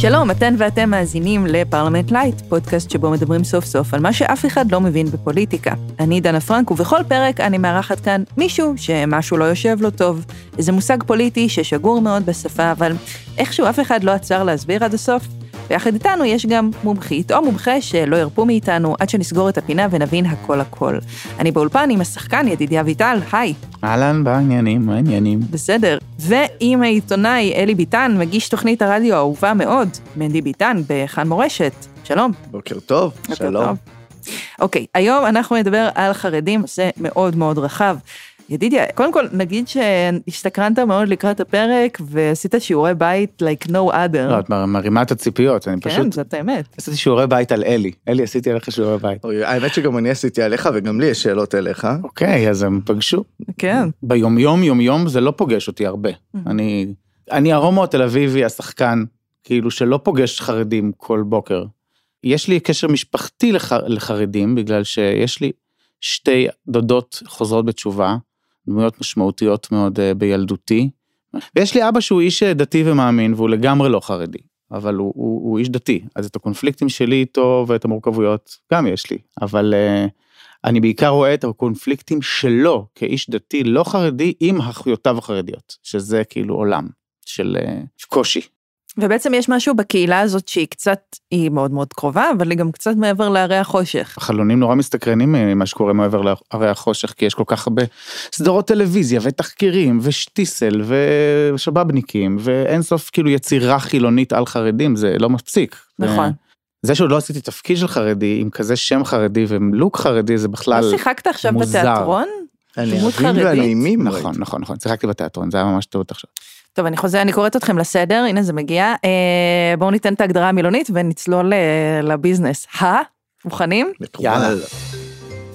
שלום, אתן ואתם מאזינים לפרלמנט לייט, פודקאסט שבו מדברים סוף סוף על מה שאף אחד לא מבין בפוליטיקה. אני דנה פרנק, ובכל פרק אני מארחת כאן מישהו שמשהו לא יושב לו טוב. איזה מושג פוליטי ששגור מאוד בשפה, אבל איכשהו אף אחד לא עצר להסביר עד הסוף. ויחד איתנו יש גם מומחית או מומחה שלא ירפו מאיתנו עד שנסגור את הפינה ונבין הכל הכל. אני באולפן עם השחקן ידידיה ויטל, היי. אהלן, בעניינים, מה העניינים? בסדר. ועם העיתונאי אלי ביטן, מגיש תוכנית הרדיו האהובה מאוד, מנדי ביטן, בכאן מורשת. שלום. בוקר טוב, בוקר שלום. טוב. אוקיי, היום אנחנו נדבר על חרדים, נושא מאוד מאוד רחב. ידידיה, קודם כל נגיד שהשתקרנת מאוד לקראת הפרק ועשית שיעורי בית like no other. לא, את מרימה את הציפיות, אני כן, פשוט זאת האמת. עשיתי שיעורי בית על אלי. אלי, עשיתי עליך שיעורי בית. אוי, האמת שגם אני עשיתי עליך וגם לי יש שאלות אליך. אוקיי, אז הם פגשו. כן. ביומיום, יומיום זה לא פוגש אותי הרבה. אני, אני ההומו התל אביבי, השחקן, כאילו שלא פוגש חרדים כל בוקר. יש לי קשר משפחתי לח, לחרדים, בגלל שיש לי שתי דודות חוזרות בתשובה, דמויות משמעותיות מאוד אה, בילדותי. ויש לי אבא שהוא איש אה, דתי ומאמין, והוא לגמרי לא חרדי, אבל הוא, הוא, הוא איש דתי, אז את הקונפליקטים שלי איתו ואת המורכבויות גם יש לי, אבל uh, אני בעיקר רואה את הקונפליקטים שלו כאיש דתי לא חרדי עם אחיותיו החרדיות, שזה כאילו עולם של uh, קושי. ובעצם יש משהו בקהילה הזאת שהיא קצת, היא מאוד מאוד קרובה, אבל היא גם קצת מעבר להרי החושך. החלונים נורא מסתקרנים ממה שקורה מעבר להרי החושך, כי יש כל כך הרבה סדרות טלוויזיה ותחקירים ושטיסל ושבאבניקים ואין סוף כאילו יצירה חילונית על חרדים, זה לא מפסיק. נכון. זה שעוד לא עשיתי תפקיד של חרדי עם כזה שם חרדי ולוק חרדי זה בכלל לא שיחקת עכשיו מוזר. בתיאטרון? דמות הנאהבים חרדית? נכון נכון נכון שיחקתי בתיאטרון זה היה ממש טעות עכשיו. טוב, אני חוזר, אני קוראת אתכם לסדר, הנה זה מגיע. אה, בואו ניתן את ההגדרה המילונית ונצלול אה, לביזנס. ה? מוכנים? מקובל.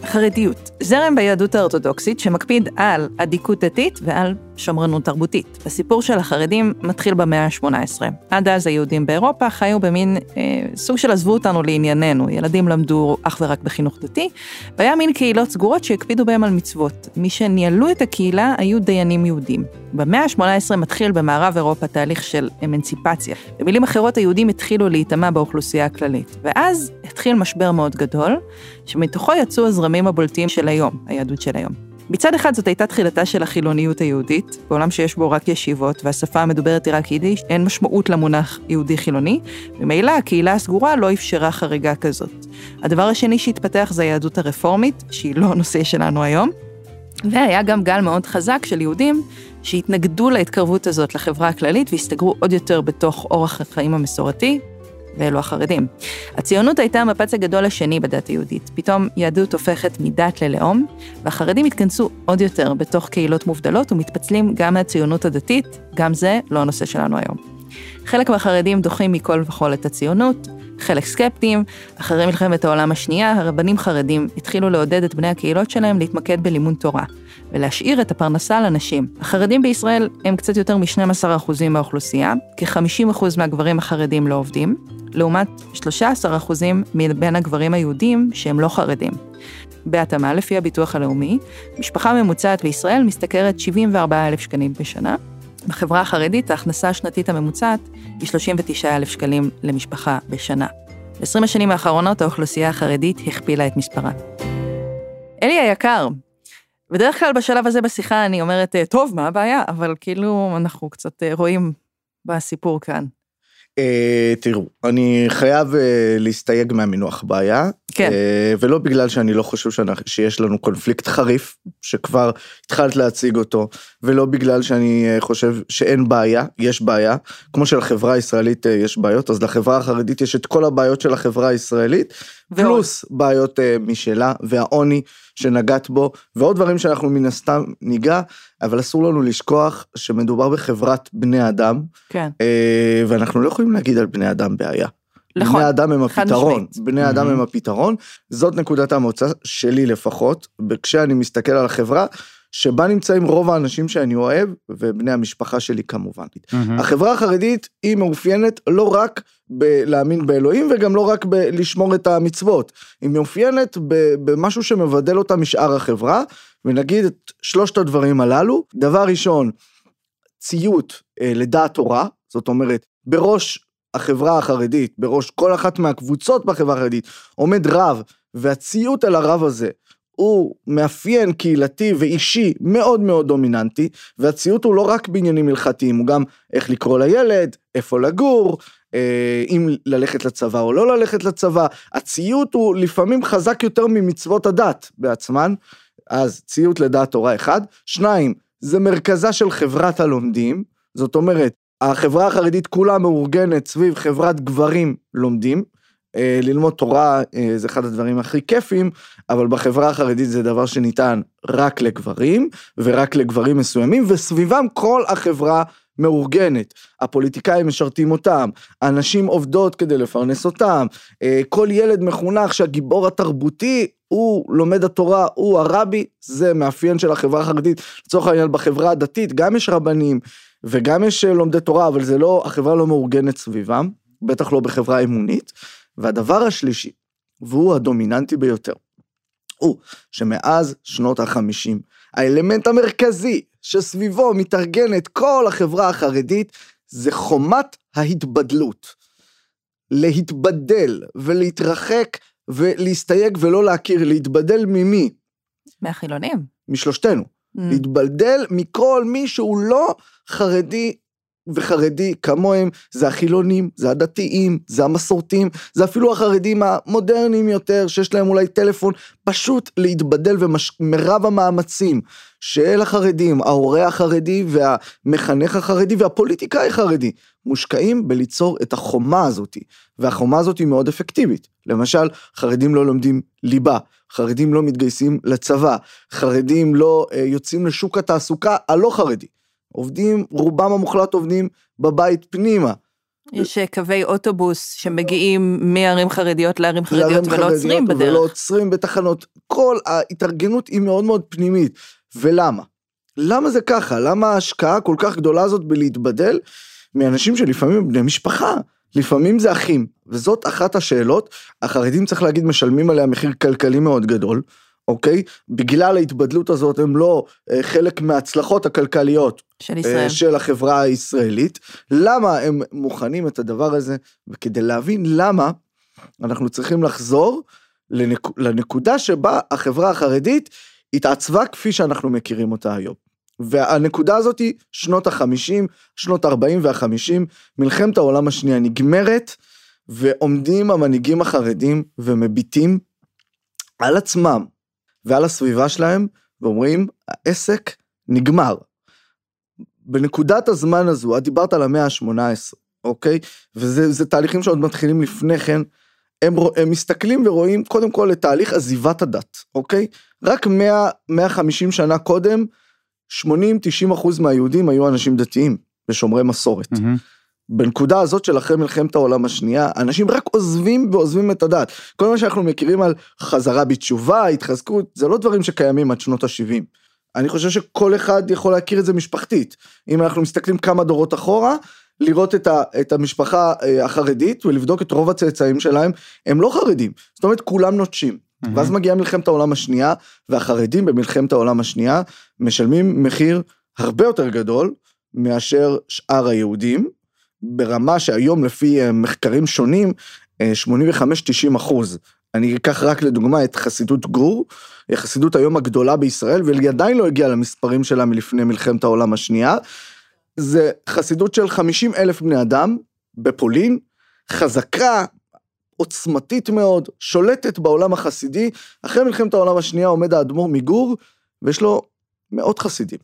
חרדיות, זרם ביהדות האורתודוקסית שמקפיד על אדיקות דתית ועל שמרנות תרבותית. הסיפור של החרדים מתחיל במאה ה-18. עד אז היהודים באירופה חיו במין אה, סוג של עזבו אותנו לענייננו. ילדים למדו אך ורק בחינוך דתי, והיה מין קהילות סגורות שהקפידו בהם על מצוות. מי שניהלו את הקהילה היו דיינים יהודים. במאה ה-18 מתחיל במערב אירופה תהליך של אמנציפציה. במילים אחרות, היהודים התחילו להיטמע באוכלוסייה הכללית. ואז התחיל משבר מאוד גדול, שמתוכו יצאו הזרמים הבולטים של היום, היהדות של היום. מצד אחד זאת הייתה תחילתה של החילוניות היהודית, בעולם שיש בו רק ישיבות והשפה המדוברת היא רק יידיש, אין משמעות למונח יהודי חילוני, ממילא הקהילה הסגורה לא אפשרה חריגה כזאת. הדבר השני שהתפתח זה היהדות הרפורמית, שהיא לא הנושא שלנו היום, והיה גם גל מאוד חזק של יהודים שהתנגדו להתקרבות הזאת לחברה הכללית והסתגרו עוד יותר בתוך אורח החיים המסורתי, ואלו החרדים. הציונות הייתה המפץ הגדול השני בדת היהודית. פתאום יהדות הופכת מדת ללאום, והחרדים התכנסו עוד יותר בתוך קהילות מובדלות ומתפצלים גם מהציונות הדתית, גם זה לא הנושא שלנו היום. חלק מהחרדים דוחים מכל וכול את הציונות, חלק סקפטיים. אחרי מלחמת העולם השנייה, הרבנים חרדים התחילו לעודד את בני הקהילות שלהם להתמקד בלימוד תורה, ולהשאיר את הפרנסה לנשים. החרדים בישראל הם קצת יותר מ-12% מהאוכלוסייה, כ-50% מהגברים החרדים לא עובדים, לעומת 13% מבין הגברים היהודים שהם לא חרדים. בהתאמה, לפי הביטוח הלאומי, משפחה ממוצעת בישראל משתכרת 74,000 שקלים בשנה. בחברה החרדית ההכנסה השנתית הממוצעת היא 39,000 שקלים למשפחה בשנה. ב-20 השנים האחרונות האוכלוסייה החרדית הכפילה את מספרה. אלי היקר, בדרך כלל בשלב הזה בשיחה אני אומרת, טוב, מה הבעיה? אבל כאילו אנחנו קצת אה, רואים בסיפור כאן. אה, תראו, אני חייב אה, להסתייג מהמינוח בעיה. כן. אה, ולא בגלל שאני לא חושב שאנחנו- שיש לנו קונפליקט חריף, שכבר התחלת להציג אותו, ולא בגלל שאני אה, חושב שאין בעיה, יש בעיה. כמו שלחברה הישראלית אה, יש בעיות, אז לחברה החרדית יש את כל הבעיות של החברה הישראלית, ועוד. פלוס בעיות אה, משלה, והעוני שנגעת בו, ועוד דברים שאנחנו מן הסתם ניגע, אבל אסור לנו לשכוח שמדובר בחברת בני אדם, כן. אה, ואנחנו לא יכולים להגיד על בני אדם בעיה. נכון, בני אדם הם הפתרון, משמעית. בני אדם Mhm. הם הפתרון, זאת נקודת המוצא שלי לפחות, כשאני מסתכל על החברה, שבה נמצאים רוב האנשים שאני אוהב, ובני המשפחה שלי כמובן. מהמם. החברה החרדית היא מאופיינת לא רק בלהאמין באלוהים וגם לא רק בלשמור את המצוות, היא מאופיינת במשהו שמבדל אותה משאר החברה, ונגיד את שלושת הדברים הללו, דבר ראשון, ציות אה, לדעת תורה, זאת אומרת, בראש החברה החרדית, בראש כל אחת מהקבוצות בחברה החרדית, עומד רב, והציות אל הרב הזה הוא מאפיין קהילתי ואישי מאוד מאוד דומיננטי, והציות הוא לא רק בעניינים הלכתיים, הוא גם איך לקרוא לילד, איפה לגור, אה, אם ללכת לצבא או לא ללכת לצבא, הציות הוא לפעמים חזק יותר ממצוות הדת בעצמן, אז ציות לדעת תורה אחד, שניים, זה מרכזה של חברת הלומדים, זאת אומרת, החברה החרדית כולה מאורגנת סביב חברת גברים לומדים, ללמוד תורה אה, זה אחד הדברים הכי כיפים, אבל בחברה החרדית זה דבר שניתן רק לגברים, ורק לגברים מסוימים, וסביבם כל החברה מאורגנת. הפוליטיקאים משרתים אותם, הנשים עובדות כדי לפרנס אותם, אה, כל ילד מחונך שהגיבור התרבותי הוא לומד התורה, הוא הרבי, זה מאפיין של החברה החרדית. לצורך העניין בחברה הדתית גם יש רבנים וגם יש לומדי תורה, אבל זה לא, החברה לא מאורגנת סביבם, בטח לא בחברה אמונית. והדבר השלישי, והוא הדומיננטי ביותר, הוא שמאז שנות החמישים, האלמנט המרכזי שסביבו מתארגנת כל החברה החרדית, זה חומת ההתבדלות. להתבדל ולהתרחק ולהסתייג ולא להכיר, להתבדל ממי? מהחילונים. משלושתנו. Mm. להתבלדל מכל מי שהוא לא חרדי וחרדי כמוהם, זה החילונים, זה הדתיים, זה המסורתיים, זה אפילו החרדים המודרניים יותר, שיש להם אולי טלפון, פשוט להתבדל ומרב המאמצים של החרדים, ההורה החרדי והמחנך החרדי והפוליטיקאי החרדי, מושקעים בליצור את החומה הזאתי, והחומה הזאת היא מאוד אפקטיבית. למשל, חרדים לא לומדים ליבה, חרדים לא מתגייסים לצבא, חרדים לא אה, יוצאים לשוק התעסוקה הלא חרדי. עובדים, רובם המוחלט עובדים בבית פנימה. יש אה, קווי אוטובוס שמגיעים מערים חרדיות לערים חרדיות ולא עוצרים בדרך. ולא עוצרים בתחנות. כל ההתארגנות היא מאוד מאוד פנימית. ולמה? למה זה ככה? למה ההשקעה כל כך גדולה הזאת בלהתבדל מאנשים שלפעמים הם בני משפחה? לפעמים זה אחים, וזאת אחת השאלות, החרדים צריך להגיד משלמים עליה מחיר כלכלי מאוד גדול, אוקיי? בגלל ההתבדלות הזאת הם לא אה, חלק מההצלחות הכלכליות של, ישראל. של החברה הישראלית. למה הם מוכנים את הדבר הזה? וכדי להבין למה, אנחנו צריכים לחזור לנק... לנקודה שבה החברה החרדית התעצבה כפי שאנחנו מכירים אותה היום. והנקודה הזאת היא שנות החמישים, שנות הארבעים והחמישים, מלחמת העולם השנייה נגמרת, ועומדים המנהיגים החרדים ומביטים על עצמם ועל הסביבה שלהם, ואומרים, העסק נגמר. בנקודת הזמן הזו, את דיברת על המאה ה-18, אוקיי? וזה תהליכים שעוד מתחילים לפני כן. הם, הם מסתכלים ורואים קודם כל את תהליך עזיבת הדת, אוקיי? רק 100, 150 שנה קודם, 80-90 אחוז מהיהודים היו אנשים דתיים ושומרי מסורת. Mm-hmm. בנקודה הזאת של אחרי מלחמת העולם השנייה, אנשים רק עוזבים ועוזבים את הדת. כל מה שאנחנו מכירים על חזרה בתשובה, התחזקות, זה לא דברים שקיימים עד שנות ה-70. אני חושב שכל אחד יכול להכיר את זה משפחתית. אם אנחנו מסתכלים כמה דורות אחורה, לראות את, ה, את המשפחה אה, החרדית ולבדוק את רוב הצאצאים שלהם, הם לא חרדים. זאת אומרת, כולם נוטשים. Mm-hmm. ואז מגיעה מלחמת העולם השנייה, והחרדים במלחמת העולם השנייה משלמים מחיר הרבה יותר גדול מאשר שאר היהודים. ברמה שהיום לפי אה, מחקרים שונים, 85-90 אה, אחוז. אני אקח רק לדוגמה את חסידות גור, החסידות היום הגדולה בישראל, והיא עדיין לא הגיעה למספרים שלה מלפני מלחמת העולם השנייה. זה חסידות של 50 אלף בני אדם בפולין, חזקה, עוצמתית מאוד, שולטת בעולם החסידי. אחרי מלחמת העולם השנייה עומד האדמו"ר מגור, ויש לו מאות חסידים.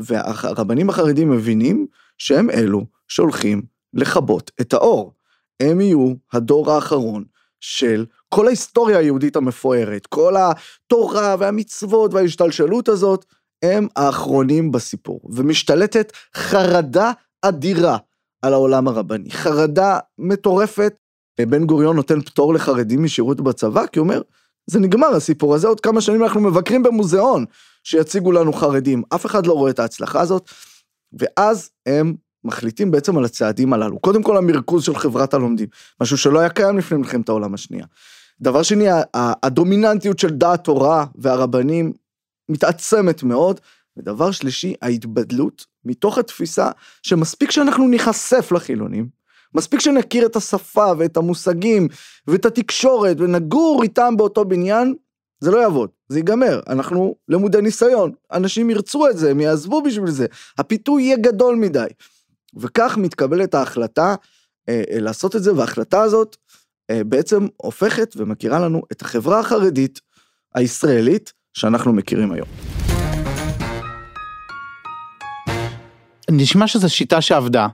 והרבנים החרדים מבינים שהם אלו שהולכים לכבות את האור. הם יהיו הדור האחרון של כל ההיסטוריה היהודית המפוארת, כל התורה והמצוות וההשתלשלות הזאת, הם האחרונים בסיפור. ומשתלטת חרדה אדירה על העולם הרבני. חרדה מטורפת. בן גוריון נותן פטור לחרדים משירות בצבא, כי הוא אומר, זה נגמר הסיפור הזה, עוד כמה שנים אנחנו מבקרים במוזיאון שיציגו לנו חרדים. אף אחד לא רואה את ההצלחה הזאת, ואז הם מחליטים בעצם על הצעדים הללו. קודם כל המרכוז של חברת הלומדים, משהו שלא היה קיים לפני מלחמת העולם השנייה. דבר שני, הדומיננטיות של דעת תורה והרבנים מתעצמת מאוד. ודבר שלישי, ההתבדלות מתוך התפיסה שמספיק שאנחנו ניחשף לחילונים, מספיק שנכיר את השפה ואת המושגים ואת התקשורת ונגור איתם באותו בניין, זה לא יעבוד, זה ייגמר, אנחנו למודי ניסיון, אנשים ירצו את זה, הם יעזבו בשביל זה, הפיתוי יהיה גדול מדי. וכך מתקבלת ההחלטה אה, אה, לעשות את זה, וההחלטה הזאת אה, בעצם הופכת ומכירה לנו את החברה החרדית הישראלית שאנחנו מכירים היום. נשמע שזו שיטה שעבדה.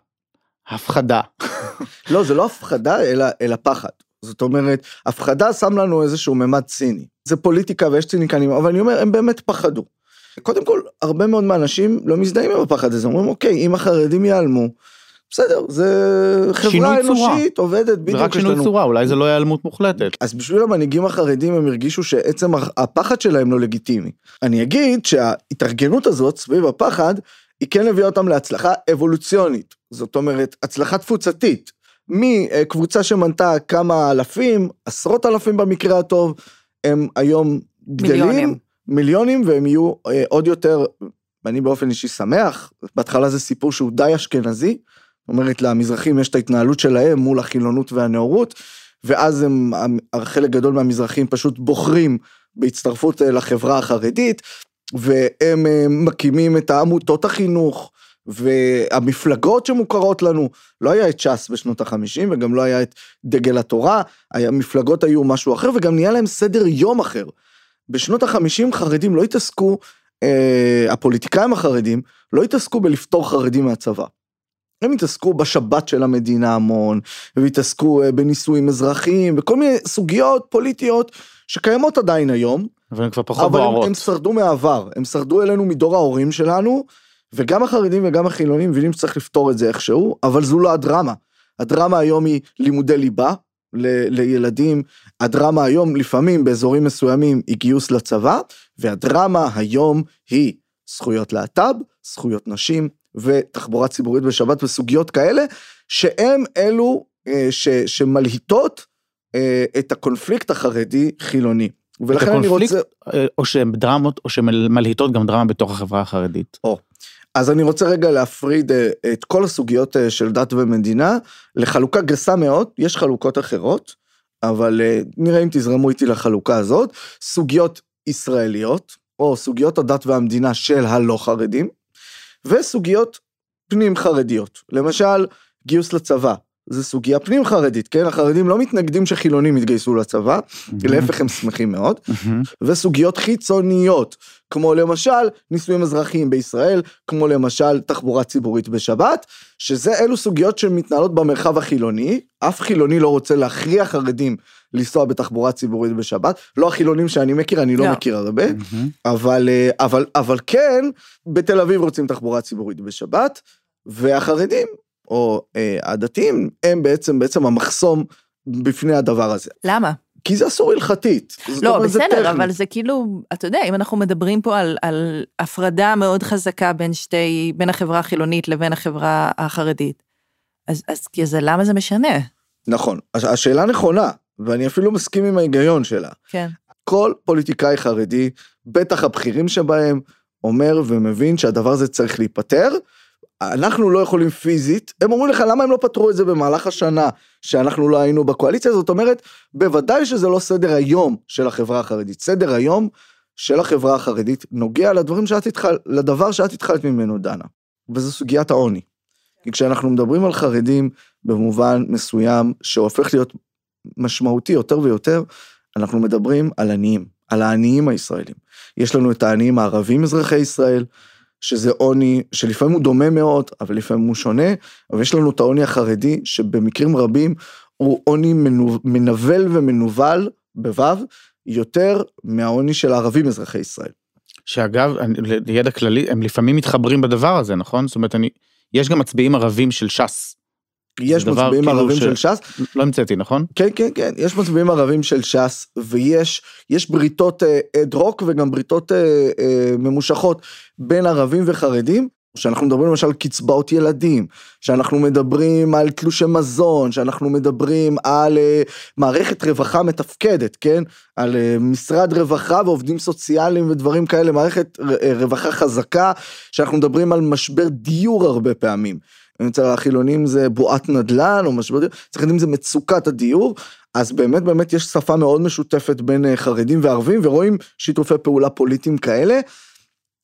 הפחדה. לא, זה לא הפחדה, אלא, אלא פחד. זאת אומרת, הפחדה שם לנו איזשהו ממד ציני. זה פוליטיקה ויש ציניקנים, אבל אני אומר, הם באמת פחדו. קודם כל, הרבה מאוד מהאנשים לא מזדהים עם הפחד הזה, אומרים, אוקיי, אם החרדים ייעלמו, בסדר, זה חברה אנושית, צורה. עובדת, בדיוק. זה רק שינוי לנו... צורה, אולי זה לא היעלמות מוחלטת. אז בשביל המנהיגים החרדים הם הרגישו שעצם הפחד שלהם לא לגיטימי. אני אגיד שההתארגנות הזאת סביב הפחד, היא כן הביאה אותם להצלחה אבולוציונית. זאת אומרת, הצלחה תפוצתית. מקבוצה שמנתה כמה אלפים, עשרות אלפים במקרה הטוב, הם היום גדלים. מיליונים. מיליונים, והם יהיו אה, עוד יותר, ואני באופן אישי שמח, בהתחלה זה סיפור שהוא די אשכנזי, אומרת למזרחים יש את ההתנהלות שלהם מול החילונות והנאורות, ואז הם, חלק גדול מהמזרחים פשוט בוחרים בהצטרפות אה, לחברה החרדית, והם אה, מקימים את העמותות החינוך, והמפלגות שמוכרות לנו, לא היה את ש"ס בשנות החמישים וגם לא היה את דגל התורה, המפלגות היו משהו אחר וגם נהיה להם סדר יום אחר. בשנות החמישים חרדים לא התעסקו, אה, הפוליטיקאים החרדים לא התעסקו בלפתור חרדים מהצבא. הם התעסקו בשבת של המדינה המון, והתעסקו אה, בנישואים אזרחיים, וכל מיני סוגיות פוליטיות שקיימות עדיין היום. אבל הן כבר פחות בוערות. אבל הם, הם שרדו מהעבר, הם שרדו אלינו מדור ההורים שלנו, וגם החרדים וגם החילונים מבינים שצריך לפתור את זה איכשהו, אבל זו לא הדרמה. הדרמה היום היא לימודי ליבה ל- לילדים, הדרמה היום לפעמים באזורים מסוימים היא גיוס לצבא, והדרמה היום היא זכויות להט"ב, זכויות נשים ותחבורה ציבורית בשבת וסוגיות כאלה, שהם אלו אה, ש- שמלהיטות אה, את הקונפליקט החרדי-חילוני. ולכן אני רוצה... אה, או שהן דרמות, או שמלהיטות גם דרמה בתוך החברה החרדית. או, אז אני רוצה רגע להפריד אה, את כל הסוגיות אה, של דת ומדינה לחלוקה גסה מאוד, יש חלוקות אחרות, אבל אה, נראה אם תזרמו איתי לחלוקה הזאת, סוגיות ישראליות, או סוגיות הדת והמדינה של הלא חרדים, וסוגיות פנים חרדיות, למשל גיוס לצבא, זה סוגיה פנים חרדית, כן? החרדים לא מתנגדים שחילונים יתגייסו לצבא. להפך הם שמחים מאוד. וסוגיות חיצוניות, כמו למשל נישואים אזרחיים בישראל, כמו למשל תחבורה ציבורית בשבת, שזה אלו סוגיות שמתנהלות במרחב החילוני, אף חילוני לא רוצה להכריח חרדים לנסוע בתחבורה ציבורית בשבת, לא החילונים שאני מכיר, אני לא, לא. מכיר הרבה. אבל, אה, אבל, אבל כן, בתל אביב רוצים תחבורה ציבורית בשבת, והחרדים או אה, הדתיים הם בעצם בעצם המחסום בפני הדבר הזה. למה? כי זה אסור הלכתית. לא, בסדר, אבל זה כאילו, אתה יודע, אם אנחנו מדברים פה על, על הפרדה מאוד חזקה בין שתי, בין החברה החילונית לבין החברה החרדית, אז, אז זה, למה זה משנה? נכון, השאלה נכונה, ואני אפילו מסכים עם ההיגיון שלה. כן. כל פוליטיקאי חרדי, בטח הבכירים שבהם, אומר ומבין שהדבר הזה צריך להיפתר, אנחנו לא יכולים פיזית, הם אומרים לך למה הם לא פתרו את זה במהלך השנה שאנחנו לא היינו בקואליציה, זאת אומרת, בוודאי שזה לא סדר היום של החברה החרדית, סדר היום של החברה החרדית נוגע לדברים שאת התחל, לדבר שאת התחלת ממנו דנה, וזו סוגיית העוני. כי כשאנחנו מדברים על חרדים במובן מסוים שהופך להיות משמעותי יותר ויותר, אנחנו מדברים על עניים, על העניים הישראלים. יש לנו את העניים הערבים אזרחי ישראל, שזה עוני שלפעמים הוא דומה מאוד, אבל לפעמים הוא שונה, אבל יש לנו את העוני החרדי שבמקרים רבים הוא עוני מנבל ומנוול, בו"ב, יותר מהעוני של הערבים אזרחי ישראל. שאגב, לידע כללי, הם לפעמים מתחברים בדבר הזה, נכון? זאת אומרת, אני, יש גם מצביעים ערבים של ש"ס. יש מצביעים כאילו ערבים ש... של ש"ס. לא המצאתי, נכון? כן, כן, כן, יש מצביעים ערבים של ש"ס, ויש יש בריתות אד אה, הוק וגם בריתות אה, אה, ממושכות בין ערבים וחרדים. שאנחנו מדברים למשל על קצבאות ילדים, שאנחנו מדברים על תלושי מזון, שאנחנו מדברים על uh, מערכת רווחה מתפקדת, כן? על uh, משרד רווחה ועובדים סוציאליים ודברים כאלה, מערכת uh, רווחה חזקה, שאנחנו מדברים על משבר דיור הרבה פעמים. אצל החילונים זה בועת נדל"ן או משבר דיור, אצל החרדים זה מצוקת הדיור, אז באמת באמת יש שפה מאוד משותפת בין אה, חרדים וערבים, ורואים שיתופי פעולה פוליטיים כאלה.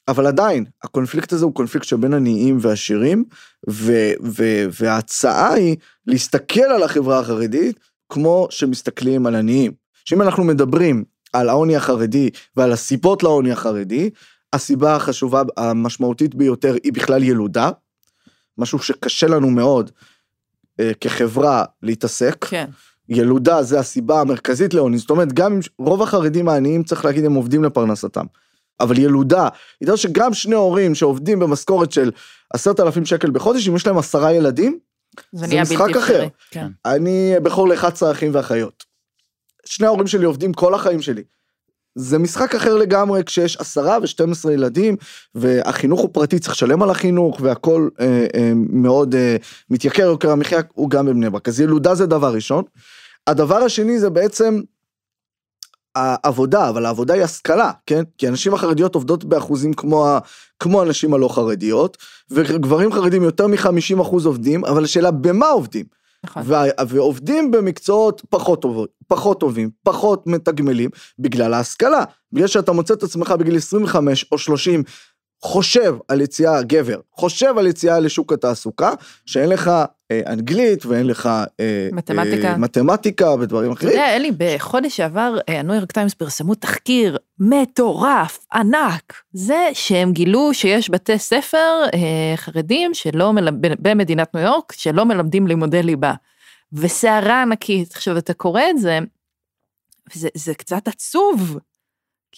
אבל עדיין, הקונפליקט הזה הוא קונפליקט שבין עניים ועשירים, ו- ו- וההצעה היא להסתכל על החברה החרדית כמו שמסתכלים על עניים. שאם אנחנו מדברים על העוני החרדי ועל הסיבות לעוני החרדי, הסיבה החשובה, המשמעותית ביותר היא בכלל ילודה, משהו שקשה לנו מאוד אה, כחברה להתעסק. כן. ילודה זה הסיבה המרכזית לעוני, זאת אומרת גם אם רוב החרדים העניים צריך להגיד הם עובדים לפרנסתם. אבל ילודה, ידעו שגם שני הורים שעובדים במשכורת של עשרת אלפים שקל בחודש, אם יש להם עשרה ילדים, זה זה משחק אחר. כן. אני בכור ל-11 אחים ואחיות. שני ההורים שלי עובדים כל החיים שלי. זה משחק אחר לגמרי כשיש עשרה ושתים עשרה ילדים והחינוך הוא פרטי צריך לשלם על החינוך והכל אה, אה, מאוד אה, מתייקר יוקר המחיה הוא גם בבני ברק אז ילודה זה דבר ראשון. הדבר השני זה בעצם העבודה אבל העבודה היא השכלה כן כי הנשים החרדיות עובדות באחוזים כמו ה, כמו הנשים הלא חרדיות וגברים חרדים יותר מ-50 אחוז עובדים אבל השאלה במה עובדים. נכון. ועובדים במקצועות פחות טובים, פחות טובים, פחות מתגמלים, בגלל ההשכלה. בגלל שאתה מוצא את עצמך בגיל 25 או 30, חושב על יציאה, גבר, חושב על יציאה לשוק התעסוקה, שאין לך אנגלית ואין לך אה, מתמטיקה. אה, מתמטיקה ודברים אתה אחרים. יודע, אלי, בחודש שעבר אה, הניו יורק טיימס פרסמו תחקיר מטורף, ענק. זה שהם גילו שיש בתי ספר אה, חרדים שלא מלמד, במדינת ניו יורק, שלא מלמדים לימודי ליבה. וסערה ענקית. עכשיו, אתה קורא את זה, וזה זה קצת עצוב.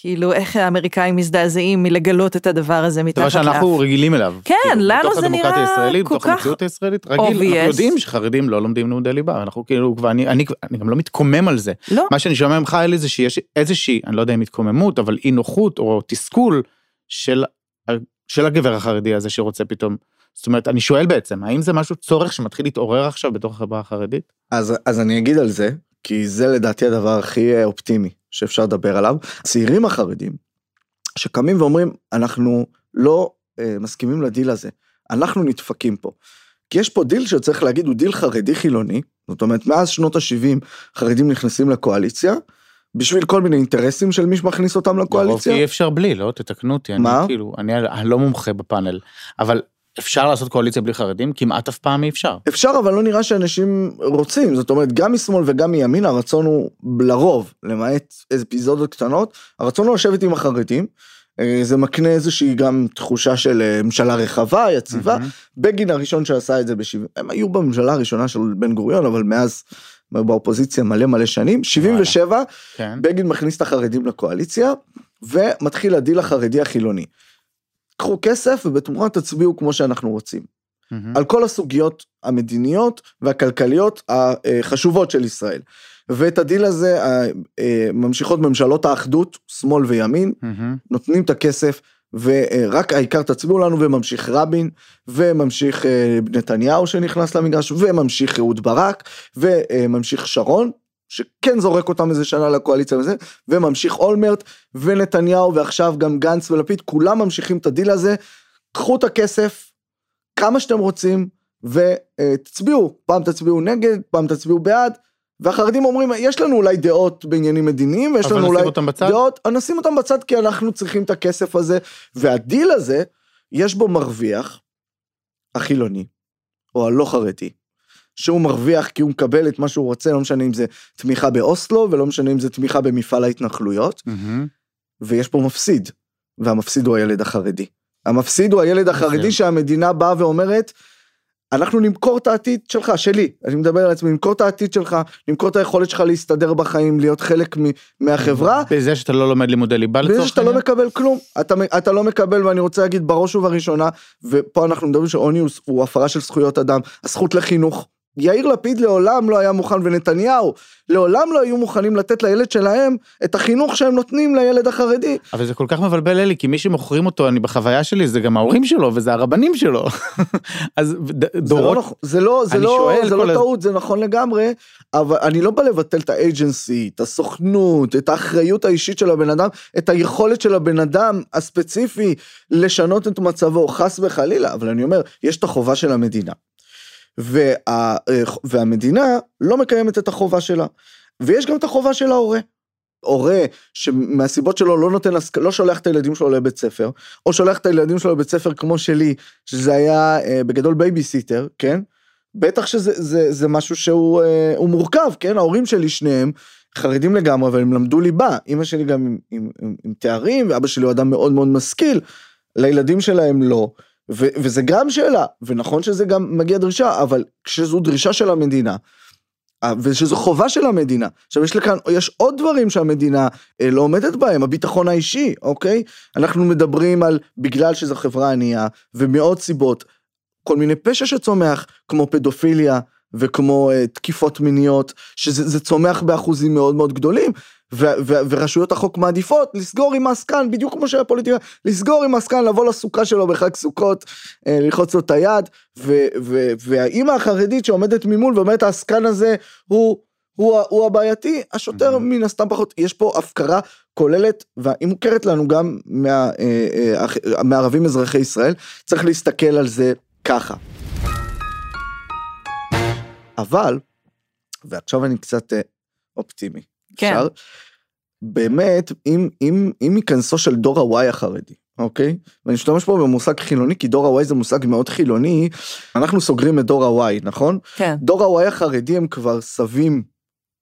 כאילו, איך האמריקאים מזדעזעים מלגלות את הדבר הזה מתחת דבר לאף. שאנחנו רגילים אליו. כן, כאילו, לנו בתוך זה הדמוקרטיה נראה הישראלית, כל בתוך כך המציאות הישראלית, רגיל, אנחנו obvious. יודעים שחרדים לא לומדים לימודי ליבה, אנחנו כאילו, ואני אני, אני גם לא מתקומם על זה. לא, מה שאני שומע ממך אלי זה שיש איזושהי, אני לא יודע אם התקוממות, אבל אי נוחות או תסכול של, של הגבר החרדי הזה שרוצה פתאום. זאת אומרת, אני שואל בעצם, האם זה איזשהו צורך שמתחיל להתעורר עכשיו בתוך החברה החרדית? אז, אז אני אגיד על זה, כי זה לדעתי הדבר הכי אה, אופטימי שאפשר לדבר עליו. הצעירים החרדים, שקמים ואומרים, אנחנו לא אה, מסכימים לדיל הזה, אנחנו נדפקים פה. כי יש פה דיל שצריך להגיד, הוא דיל חרדי חילוני, זאת אומרת, מאז שנות ה-70 חרדים נכנסים לקואליציה, בשביל כל מיני אינטרסים של מי שמכניס אותם לקואליציה. אי אפשר בלי, לא? תתקנו אותי, אני מה? כאילו, אני אני לא מומחה בפאנל, אבל אפשר לעשות קואליציה בלי חרדים? כמעט אף פעם אי אפשר. אפשר, אבל לא נראה שאנשים רוצים, זאת אומרת, גם משמאל וגם מימין, הרצון הוא לרוב, למעט איזה אפיזודות קטנות, הרצון הוא לשבת עם החרדים. אה, זה מקנה איזושהי גם תחושה של אה, ממשלה רחבה, יציבה. מהמם. בגין הראשון שעשה את זה ב-70, הם היו בממשלה הראשונה של בן גוריון, אבל מאז היו באופוזיציה מלא מלא שנים. 77, כן. בגין מכניס את החרדים לקואליציה, ומתחיל הדיל החרדי החילוני. קחו כסף ובתמורה תצביעו כמו שאנחנו רוצים. מהמם. על כל הסוגיות המדיניות והכלכליות החשובות של ישראל. ואת הדיל הזה אה, אה, ממשיכות ממשלות האחדות, שמאל וימין, מהמם. נותנים את הכסף ורק העיקר תצביעו לנו וממשיך רבין וממשיך אה, נתניהו שנכנס למגרש וממשיך אהוד ברק וממשיך שרון שכן זורק אותם איזה שנה לקואליציה וזה וממשיך אולמרט ונתניהו ועכשיו גם גנץ ולפיד כולם ממשיכים את הדיל הזה. קחו את הכסף כמה שאתם רוצים ותצביעו. פעם תצביעו נגד פעם תצביעו בעד והחרדים אומרים יש לנו אולי דעות בעניינים מדיניים ויש לנו אולי? דעות נשים אותם בצד כי אנחנו צריכים את הכסף הזה. והדיל הזה יש בו מרוויח החילוני או הלא חרדי שהוא מרוויח כי הוא מקבל את מה שהוא רוצה לא משנה אם זה תמיכה באוסלו ולא משנה אם זה תמיכה במפעל ההתנחלויות מהמם. ויש פה מפסיד והמפסיד הוא הילד החרדי. המפסיד הוא הילד החרדי. שהמדינה באה ואומרת אנחנו נמכור את העתיד שלך, שלי, אני מדבר על עצמי, נמכור את העתיד שלך, נמכור את היכולת שלך להסתדר בחיים, להיות חלק מ- מהחברה, בזה שאתה לא לומד לימודי ליבה בזה לצורך שאתה לא העניין? מקבל כלום, אתה, אתה לא מקבל ואני רוצה להגיד בראש ובראשונה, ופה אנחנו מדברים שעוני הוא, הוא הפרה של זכויות אדם, הזכות לחינוך. יאיר לפיד לעולם לא היה מוכן ונתניהו לעולם לא היו מוכנים לתת לילד שלהם את החינוך שהם נותנים לילד החרדי. אבל זה כל כך מבלבל אלי, כי מי שמוכרים אותו, אני בחוויה שלי, זה גם ההורים שלו וזה הרבנים שלו. אז זה לא, דורות, נכון- זה לא, זה לא, זה כל לא הז- טעות, זה נכון לגמרי, אבל אני לא בא לבטל את האג'נסי, את הסוכנות, את האחריות האישית של הבן אדם, את היכולת של הבן אדם הספציפי לשנות את מצבו, חס וחלילה, אבל אני אומר, יש את החובה של המדינה. וה, אה, והמדינה לא מקיימת את החובה שלה. ויש גם את החובה של ההורה. הורה שמהסיבות שלו לא נותן, לא שולח את הילדים שלו לבית ספר, או שולח את הילדים שלו לבית ספר כמו שלי, שזה היה אה, בגדול בייביסיטר, כן? בטח שזה זה, זה משהו שהוא אה, מורכב, כן? ההורים שלי שניהם חרדים לגמרי, אבל הם למדו ליבה. אמא שלי גם עם, עם, עם, עם תארים, ואבא שלי הוא אדם מאוד מאוד משכיל. לילדים שלהם לא. ו, וזה גם שאלה, ונכון שזה גם מגיע דרישה, אבל כשזו דרישה של המדינה, ושזו חובה של המדינה. עכשיו יש לכאן, יש עוד דברים שהמדינה אה, לא עומדת בהם, הביטחון האישי, אוקיי? אנחנו מדברים על, בגלל שזו חברה ענייה, ומעוד סיבות, כל מיני פשע שצומח, כמו פדופיליה, וכמו uh, תקיפות מיניות, שזה צומח באחוזים מאוד מאוד גדולים, ו, ו, ורשויות החוק מעדיפות לסגור עם העסקן, בדיוק כמו שהיה פוליטיקה, לסגור עם העסקן, לבוא לסוכה שלו בחג סוכות, uh, ללחוץ לו את היד, ו, ו, והאימא החרדית שעומדת ממול ואומרת העסקן הזה הוא... הוא, הוא הבעייתי, השוטר mm-hmm. מן הסתם פחות, יש פה הפקרה כוללת והיא מוכרת לנו גם מה, אה, אה, מערבים אזרחי ישראל, צריך להסתכל על זה ככה. אבל, ועכשיו אני קצת אה, אופטימי. כן. אפשר? באמת, אם, אם, אם ייכנסו של דור ה-Y החרדי, אוקיי? ואני אשתמש פה במושג חילוני, כי דור ה-Y זה מושג מאוד חילוני, אנחנו סוגרים את דור ה-Y, נכון? כן. דור ה-Y החרדי הם כבר סבים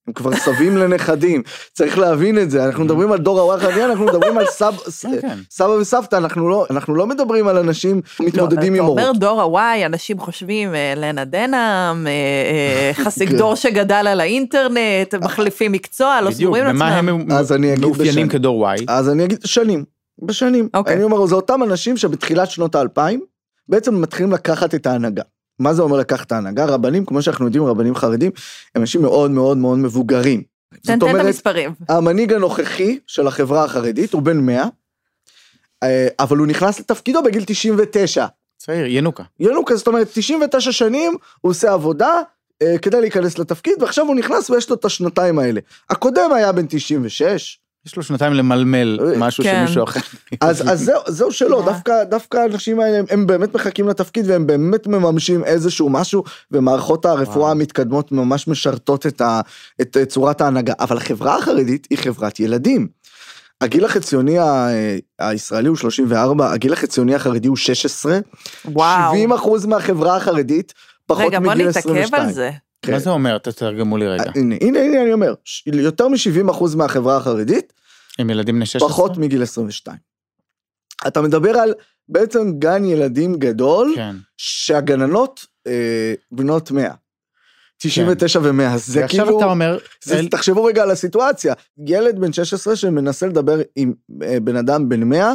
הם כבר סבים לנכדים, צריך להבין את זה, אנחנו מדברים על דור הוואי החרדי, אנחנו מדברים על סב, כן, כן. סבא וסבתא, אנחנו לא, אנחנו לא מדברים על אנשים מתמודדים עם הורות. אתה אומר דור הוואי, אנשים חושבים אה, לנה דנאם, אה, אה, חסיק כן. דור שגדל על האינטרנט, מחליפים מקצוע, לא סגורים לעצמם. בדיוק, ומה הם מאופיינים כדור וואי? אז אני אגיד שנים, בשנים. אוקיי. אני אומר, זה אותם אנשים שבתחילת שנות האלפיים, בעצם מתחילים לקחת את ההנהגה. מה זה אומר לקחת ההנהגה? רבנים, כמו שאנחנו יודעים, רבנים חרדים, הם אנשים מאוד מאוד מאוד מבוגרים. תן, תן את המספרים. המנהיג הנוכחי של החברה החרדית הוא בן 100, אה, אבל הוא נכנס לתפקידו בגיל 99. צעיר, ינוקה. ינוקה, זאת אומרת, 99 שנים הוא עושה עבודה אה, כדי להיכנס לתפקיד, ועכשיו הוא נכנס ויש לו את השנתיים האלה. הקודם היה בן 96, יש לו שנתיים למלמל אה, משהו כן. שמישהו אחר. אז, אז זהו, זהו שלא, דווקא, דווקא האנשים האלה הם באמת מחכים לתפקיד והם באמת מממשים איזשהו משהו ומערכות הרפואה המתקדמות ממש משרתות את, ה, את צורת ההנהגה, אבל החברה החרדית היא חברת ילדים. הגיל החציוני הישראלי הוא 34, הגיל החציוני החרדי הוא 16. וואו. 70 אחוז מהחברה החרדית פחות מגיל 22. רגע, בוא נתעכב על זה. כן. מה זה אומר? תתרגמו לי רגע. אה, הנה, הנה, הנה אני אומר, יותר מ-70% מהחברה החרדית, הם ילדים בני 16? פחות מגיל 22. אתה מדבר על בעצם גן ילדים גדול, כן. שהגננות אה, בנות 100. 99 כן. ו-100, זה כאילו, אתה אומר, זה, אל... תחשבו רגע על הסיטואציה, ילד בן 16 שמנסה לדבר עם אה, בן אדם בן 100,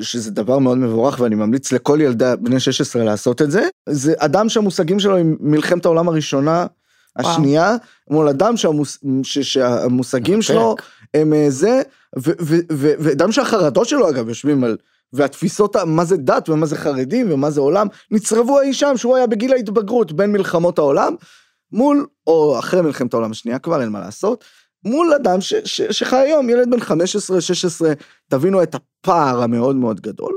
שזה דבר מאוד מבורך ואני ממליץ לכל ילדה בני 16 לעשות את זה, זה אדם שהמושגים שלו עם מלחמת העולם הראשונה, השנייה, מול אדם שהמוס, שהמושגים שלו הם אה, זה, ואדם שהחרדות שלו אגב יושבים על, והתפיסות, מה זה דת ומה זה חרדים ומה זה עולם, נצרבו אי שם שהוא היה בגיל ההתבגרות בין מלחמות העולם, מול, או אחרי מלחמת העולם השנייה כבר, אין מה לעשות, מול אדם ש, ש, שחי היום, ילד בן 15-16, תבינו את הפער המאוד מאוד גדול.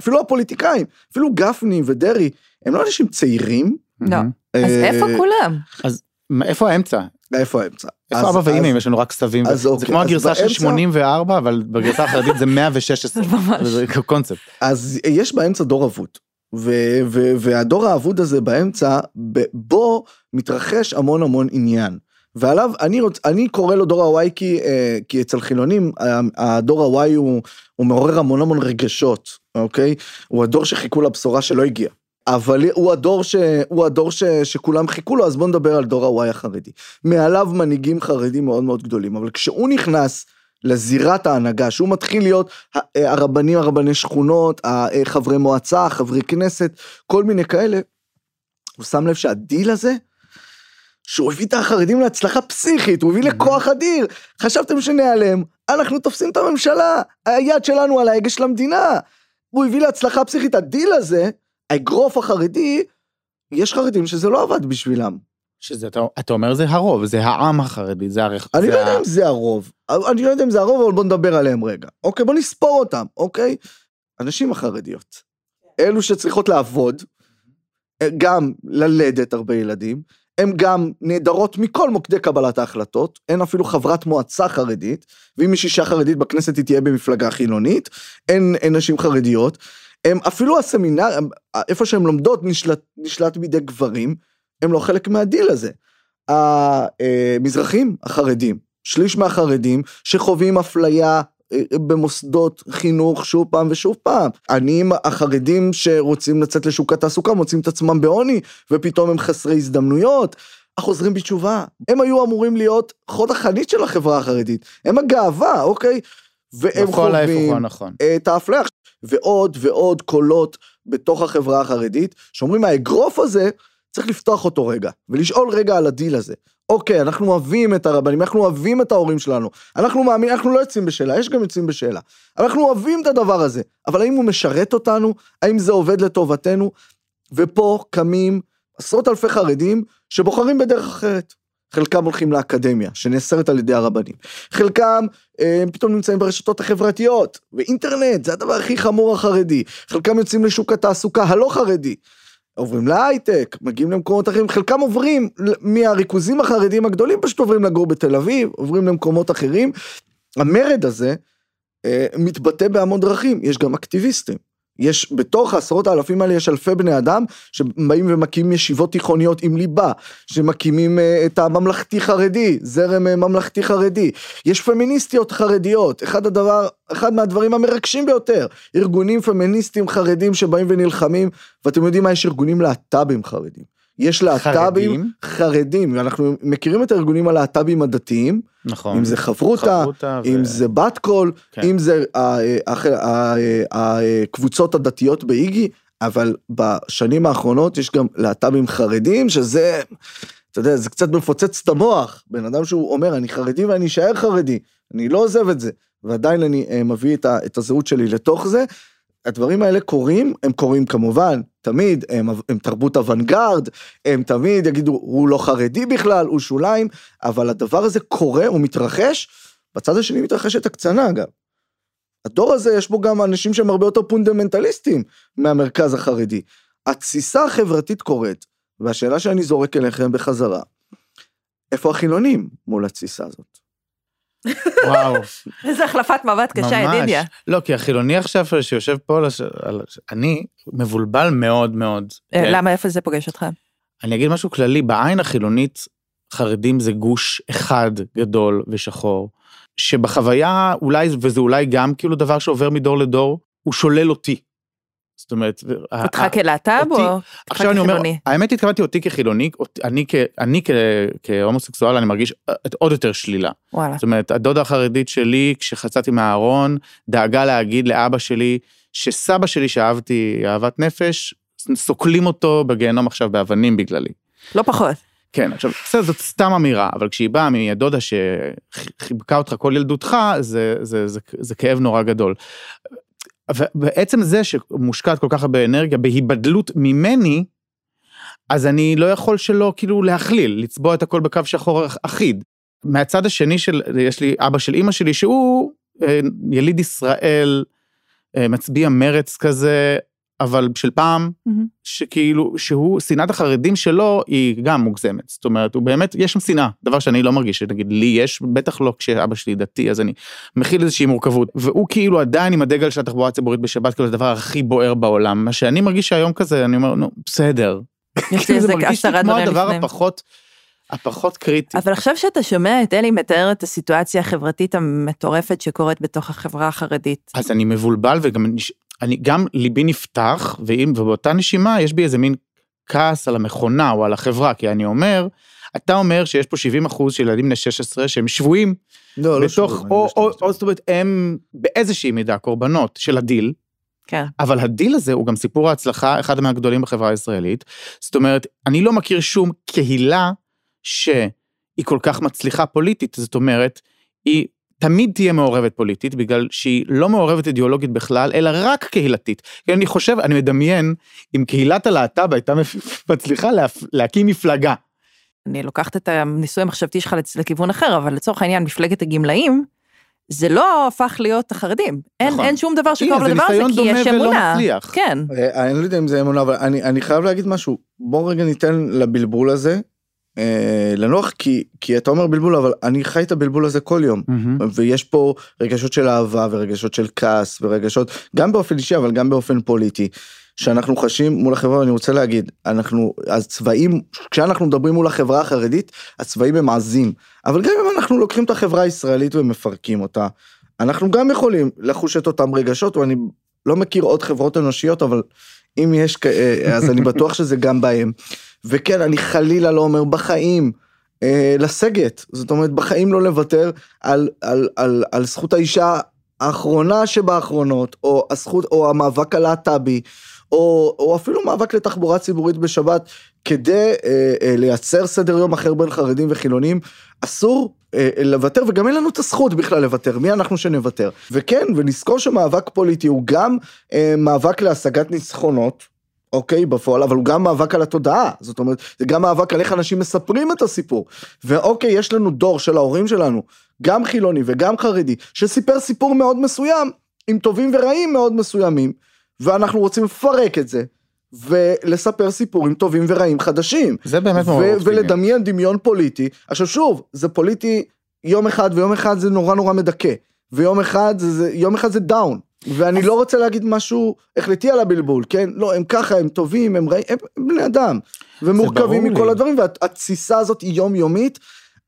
אפילו הפוליטיקאים, אפילו גפני ודרעי, הם לא אנשים צעירים. לא, אה, אז איפה כולם? אז איפה האמצע? איפה האמצע? איפה אבא ואמא אם יש לנו רק סבים? זה אוקיי, כמו הגרסה של 84 אבל בגרסה החרדית זה 116. זה קונספט. אז יש באמצע דור אבוד. והדור האבוד הזה באמצע, בו מתרחש המון המון עניין. ועליו אני רוצ, אני קורא לו דור הוואי כי, אה, כי אצל חילונים הדור הוואי הוא, הוא מעורר המון המון רגשות, אוקיי? הוא הדור שחיכו לבשורה שלא הגיעה. אבל הוא הדור, ש, הוא הדור ש, שכולם חיכו לו, אז בוא נדבר על דור הוואי החרדי. מעליו מנהיגים חרדים מאוד מאוד גדולים, אבל כשהוא נכנס לזירת ההנהגה, שהוא מתחיל להיות אה, הרבנים, הרבני שכונות, חברי מועצה, חברי כנסת, כל מיני כאלה, הוא שם לב שהדיל הזה, שהוא הביא את החרדים להצלחה פסיכית, הוא הביא לכוח אדיר. חשבתם שנעלם, אנחנו תופסים את הממשלה, היד שלנו על ההגה של המדינה. הוא הביא להצלחה פסיכית, הדיל הזה, האגרוף החרדי, יש חרדים שזה לא עבד בשבילם. שזה, אתה, אתה אומר זה הרוב, זה העם החרדי, זה הרוב. אני לא יודע אם זה הרוב, אני לא יודע אם זה הרוב, אבל בוא נדבר עליהם רגע. אוקיי, בוא נספור אותם, אוקיי? הנשים החרדיות, אלו שצריכות לעבוד, גם ללדת הרבה ילדים, הן גם נעדרות מכל מוקדי קבלת ההחלטות, אין אפילו חברת מועצה חרדית, ואם יש אישה חרדית בכנסת היא תהיה במפלגה חילונית, אין, אין נשים חרדיות, הם אפילו הסמינר, איפה שהן לומדות נשלט, נשלט בידי גברים, הם לא חלק מהדיל הזה. המזרחים החרדים, שליש מהחרדים שחווים אפליה אה, במוסדות חינוך שוב פעם ושוב פעם. עניים החרדים שרוצים לצאת לשוק התעסוקה מוצאים את עצמם בעוני ופתאום הם חסרי הזדמנויות. החוזרים בתשובה, הם היו אמורים להיות חוד החנית של החברה החרדית, הם הגאווה, אוקיי? והם חווים נכון. את האפליה. ועוד ועוד קולות בתוך החברה החרדית, שאומרים האגרוף הזה, צריך לפתוח אותו רגע, ולשאול רגע על הדיל הזה. אוקיי, אנחנו אוהבים את הרבנים, אנחנו אוהבים את ההורים שלנו, אנחנו מאמינים, אנחנו לא יוצאים בשאלה, יש גם יוצאים בשאלה. אנחנו אוהבים את הדבר הזה, אבל האם הוא משרת אותנו? האם זה עובד לטובתנו? ופה קמים עשרות אלפי חרדים שבוחרים בדרך אחרת. חלקם הולכים לאקדמיה, שנאסרת על ידי הרבנים. חלקם אה, פתאום נמצאים ברשתות החברתיות, ואינטרנט, זה הדבר הכי חמור החרדי. חלקם יוצאים לשוק התעסוקה הלא חרדי. עוברים להייטק, מגיעים למקומות אחרים, חלקם עוברים מהריכוזים החרדיים הגדולים, פשוט עוברים לגור בתל אביב, עוברים למקומות אחרים. המרד הזה אה, מתבטא בהמון דרכים, יש גם אקטיביסטים. יש בתוך העשרות האלפים האלה יש אלפי בני אדם שבאים ומקימים ישיבות תיכוניות עם ליבה, שמקימים אה, את הממלכתי חרדי, זרם אה, ממלכתי חרדי, יש פמיניסטיות חרדיות, אחד הדבר, אחד מהדברים המרגשים ביותר, ארגונים פמיניסטים חרדים שבאים ונלחמים, ואתם יודעים מה יש ארגונים להט"בים חרדים. יש להט"בים חרדים, ואנחנו מכירים את הארגונים הלהט"בים הדתיים, נכון. אם זה חברותה, אם ו- זה בת קול, כן. אם זה ה- ה- ה- הקבוצות הדתיות באיגי, אבל בשנים האחרונות יש גם להט"בים חרדים, שזה, אתה יודע, זה קצת מפוצץ את המוח. בן אדם שהוא אומר, אני חרדי ואני אשאר חרדי, אני לא עוזב את זה, ועדיין אני אה, מביא את, ה- את הזהות שלי לתוך זה. הדברים האלה קורים, הם קורים כמובן, תמיד, הם, הם תרבות אוונגרד, הם תמיד יגידו, הוא לא חרדי בכלל, הוא שוליים, אבל הדבר הזה קורה, הוא מתרחש, בצד השני מתרחשת הקצנה אגב. הדור הזה יש בו גם אנשים שהם הרבה יותר פונדמנטליסטים מהמרכז החרדי. התסיסה החברתית קורית, והשאלה שאני זורק אליכם בחזרה, איפה החילונים מול התסיסה הזאת? וואו, איזה החלפת מבט קשה. ידידיה. לא, כי החילוני עכשיו שיושב פה, אני מבולבל מאוד מאוד. אה, כן? למה, איפה זה פוגש אותך? אני אגיד משהו כללי, בעין החילונית, חרדים זה גוש אחד גדול ושחור, שבחוויה אולי, וזה אולי גם כאילו דבר שעובר מדור לדור, הוא שולל אותי. זאת אומרת, אותך כלהט"ב או אומר, כחילוני? האמת התכוונתי אותי כחילוני, אני כהומוסקסואל, אני מרגיש אה, עוד יותר שלילה. וואלה. זאת אומרת, הדודה החרדית שלי, כשחצאתי מהארון, דאגה להגיד לאבא שלי, שסבא שלי שאהבתי אהבת נפש, סוקלים אותו בגיהנום עכשיו באבנים בגללי. לא פחות. כן, עכשיו, בסדר, זאת סתם אמירה, אבל כשהיא באה מהדודה שחיבקה אותך כל ילדותך, זה, זה, זה, זה כאב נורא גדול. ובעצם זה שמושקעת כל כך הרבה אנרגיה בהיבדלות ממני, אז אני לא יכול שלא כאילו להכליל, לצבוע את הכל בקו שחור אח- אחיד. מהצד השני של, יש לי אבא של אימא שלי שהוא אה, יליד ישראל, אה, מצביע מרץ כזה, אבל של פעם, מהמם. שכאילו, שהוא, שנאת החרדים שלו היא גם מוגזמת. זאת אומרת, הוא באמת, יש שם שנאה, דבר שאני לא מרגיש, שנגיד לי יש, בטח לא כשאבא שלי דתי, אז אני מכיל איזושהי מורכבות. והוא כאילו עדיין עם הדגל של התחבורה הציבורית בשבת, כאילו הדבר הכי בוער בעולם. מה שאני מרגיש שהיום כזה, אני אומר, נו, בסדר. יש לי כאילו, איזה זה מרגיש לי עשרה כמו דברים הדבר לפני. הפחות, הפחות קריטי. אבל עכשיו שאתה שומע את אלי מתאר את הסיטואציה החברתית המטורפת שקורית בתוך החברה החרדית. אז אני מבולבל וגם אני גם ליבי נפתח ואם ובאותה נשימה יש בי איזה מין כעס על המכונה או על החברה כי אני אומר אתה אומר שיש פה 70 אחוז של ילדים בני 16 שהם שבויים. לא, לא בתוך שבויים, או, או, לא או זאת אומרת הם באיזושהי מידה קורבנות של הדיל. כן. אבל הדיל הזה הוא גם סיפור ההצלחה אחד מהגדולים בחברה הישראלית. זאת אומרת אני לא מכיר שום קהילה שהיא כל כך מצליחה פוליטית. זאת אומרת היא תמיד תהיה מעורבת פוליטית בגלל שהיא לא מעורבת אידיאולוגית בכלל אלא רק קהילתית. כי אני חושב אני מדמיין אם קהילת הלהט"ב הייתה מצליחה לה, להקים מפלגה. אני לוקחת את הניסוי המחשבתי שלך לכיוון אחר, אבל לצורך העניין, מפלגת הגמלאים, זה לא הפך להיות החרדים. אין, נכון. אין שום דבר שקרוב זה לדבר הזה, ניסיון כי יש דומה ולא אמונה. מצליח. כן. אה, אני לא יודע אם זה אמונה, אבל אני, אני חייב להגיד משהו. בוא רגע ניתן לבלבול הזה אה, לנוח, כי, כי אתה אומר בלבול, אבל אני חי את הבלבול הזה כל יום. מהמם. ויש פה רגשות של אהבה ורגשות של כעס ורגשות, גם באופן אישי, אבל גם באופן פוליטי. שאנחנו חשים מול החברה, ואני רוצה להגיד, אנחנו, הצבעים, כשאנחנו מדברים מול החברה החרדית, הצבעים הם עזים. אבל גם אם אנחנו לוקחים את החברה הישראלית ומפרקים אותה, אנחנו גם יכולים לחוש את אותם רגשות, ואני לא מכיר עוד חברות אנושיות, אבל אם יש, אז אני בטוח שזה גם בהם. וכן, אני חלילה לא אומר בחיים. אה, לסגת, זאת אומרת בחיים לא לוותר על, על, על, על זכות האישה האחרונה שבאחרונות, או הזכות, או המאבק הלהט"בי, או, או אפילו מאבק לתחבורה ציבורית בשבת, כדי אה, אה, לייצר סדר יום אחר בין חרדים וחילונים, אסור אה, לוותר, וגם אין לנו את הזכות בכלל לוותר, מי אנחנו שנוותר. וכן, ונזכור שמאבק פוליטי הוא גם אה, מאבק להשגת ניצחונות, אוקיי, בפועל, אבל הוא גם מאבק על התודעה, זאת אומרת, זה גם מאבק על איך אנשים מספרים את הסיפור. ואוקיי, יש לנו דור של ההורים שלנו, גם חילוני וגם חרדי, שסיפר סיפור מאוד מסוים, עם טובים ורעים מאוד מסוימים, ואנחנו רוצים לפרק את זה, ולספר סיפורים טובים ורעים חדשים. זה באמת מאוד אופטימי. ולדמיין דמיון פוליטי. עכשיו שוב, זה פוליטי יום אחד, ויום אחד זה נורא נורא מדכא. ויום אחד זה, יום אחד זה דאון. ואני לא רוצה להגיד משהו החלטי על הבלבול, כן? לא, הם ככה, הם טובים, הם רעים, הם, הם בני אדם. ומורכבים מכל לי. הדברים, והתסיסה הזאת היא יומיומית.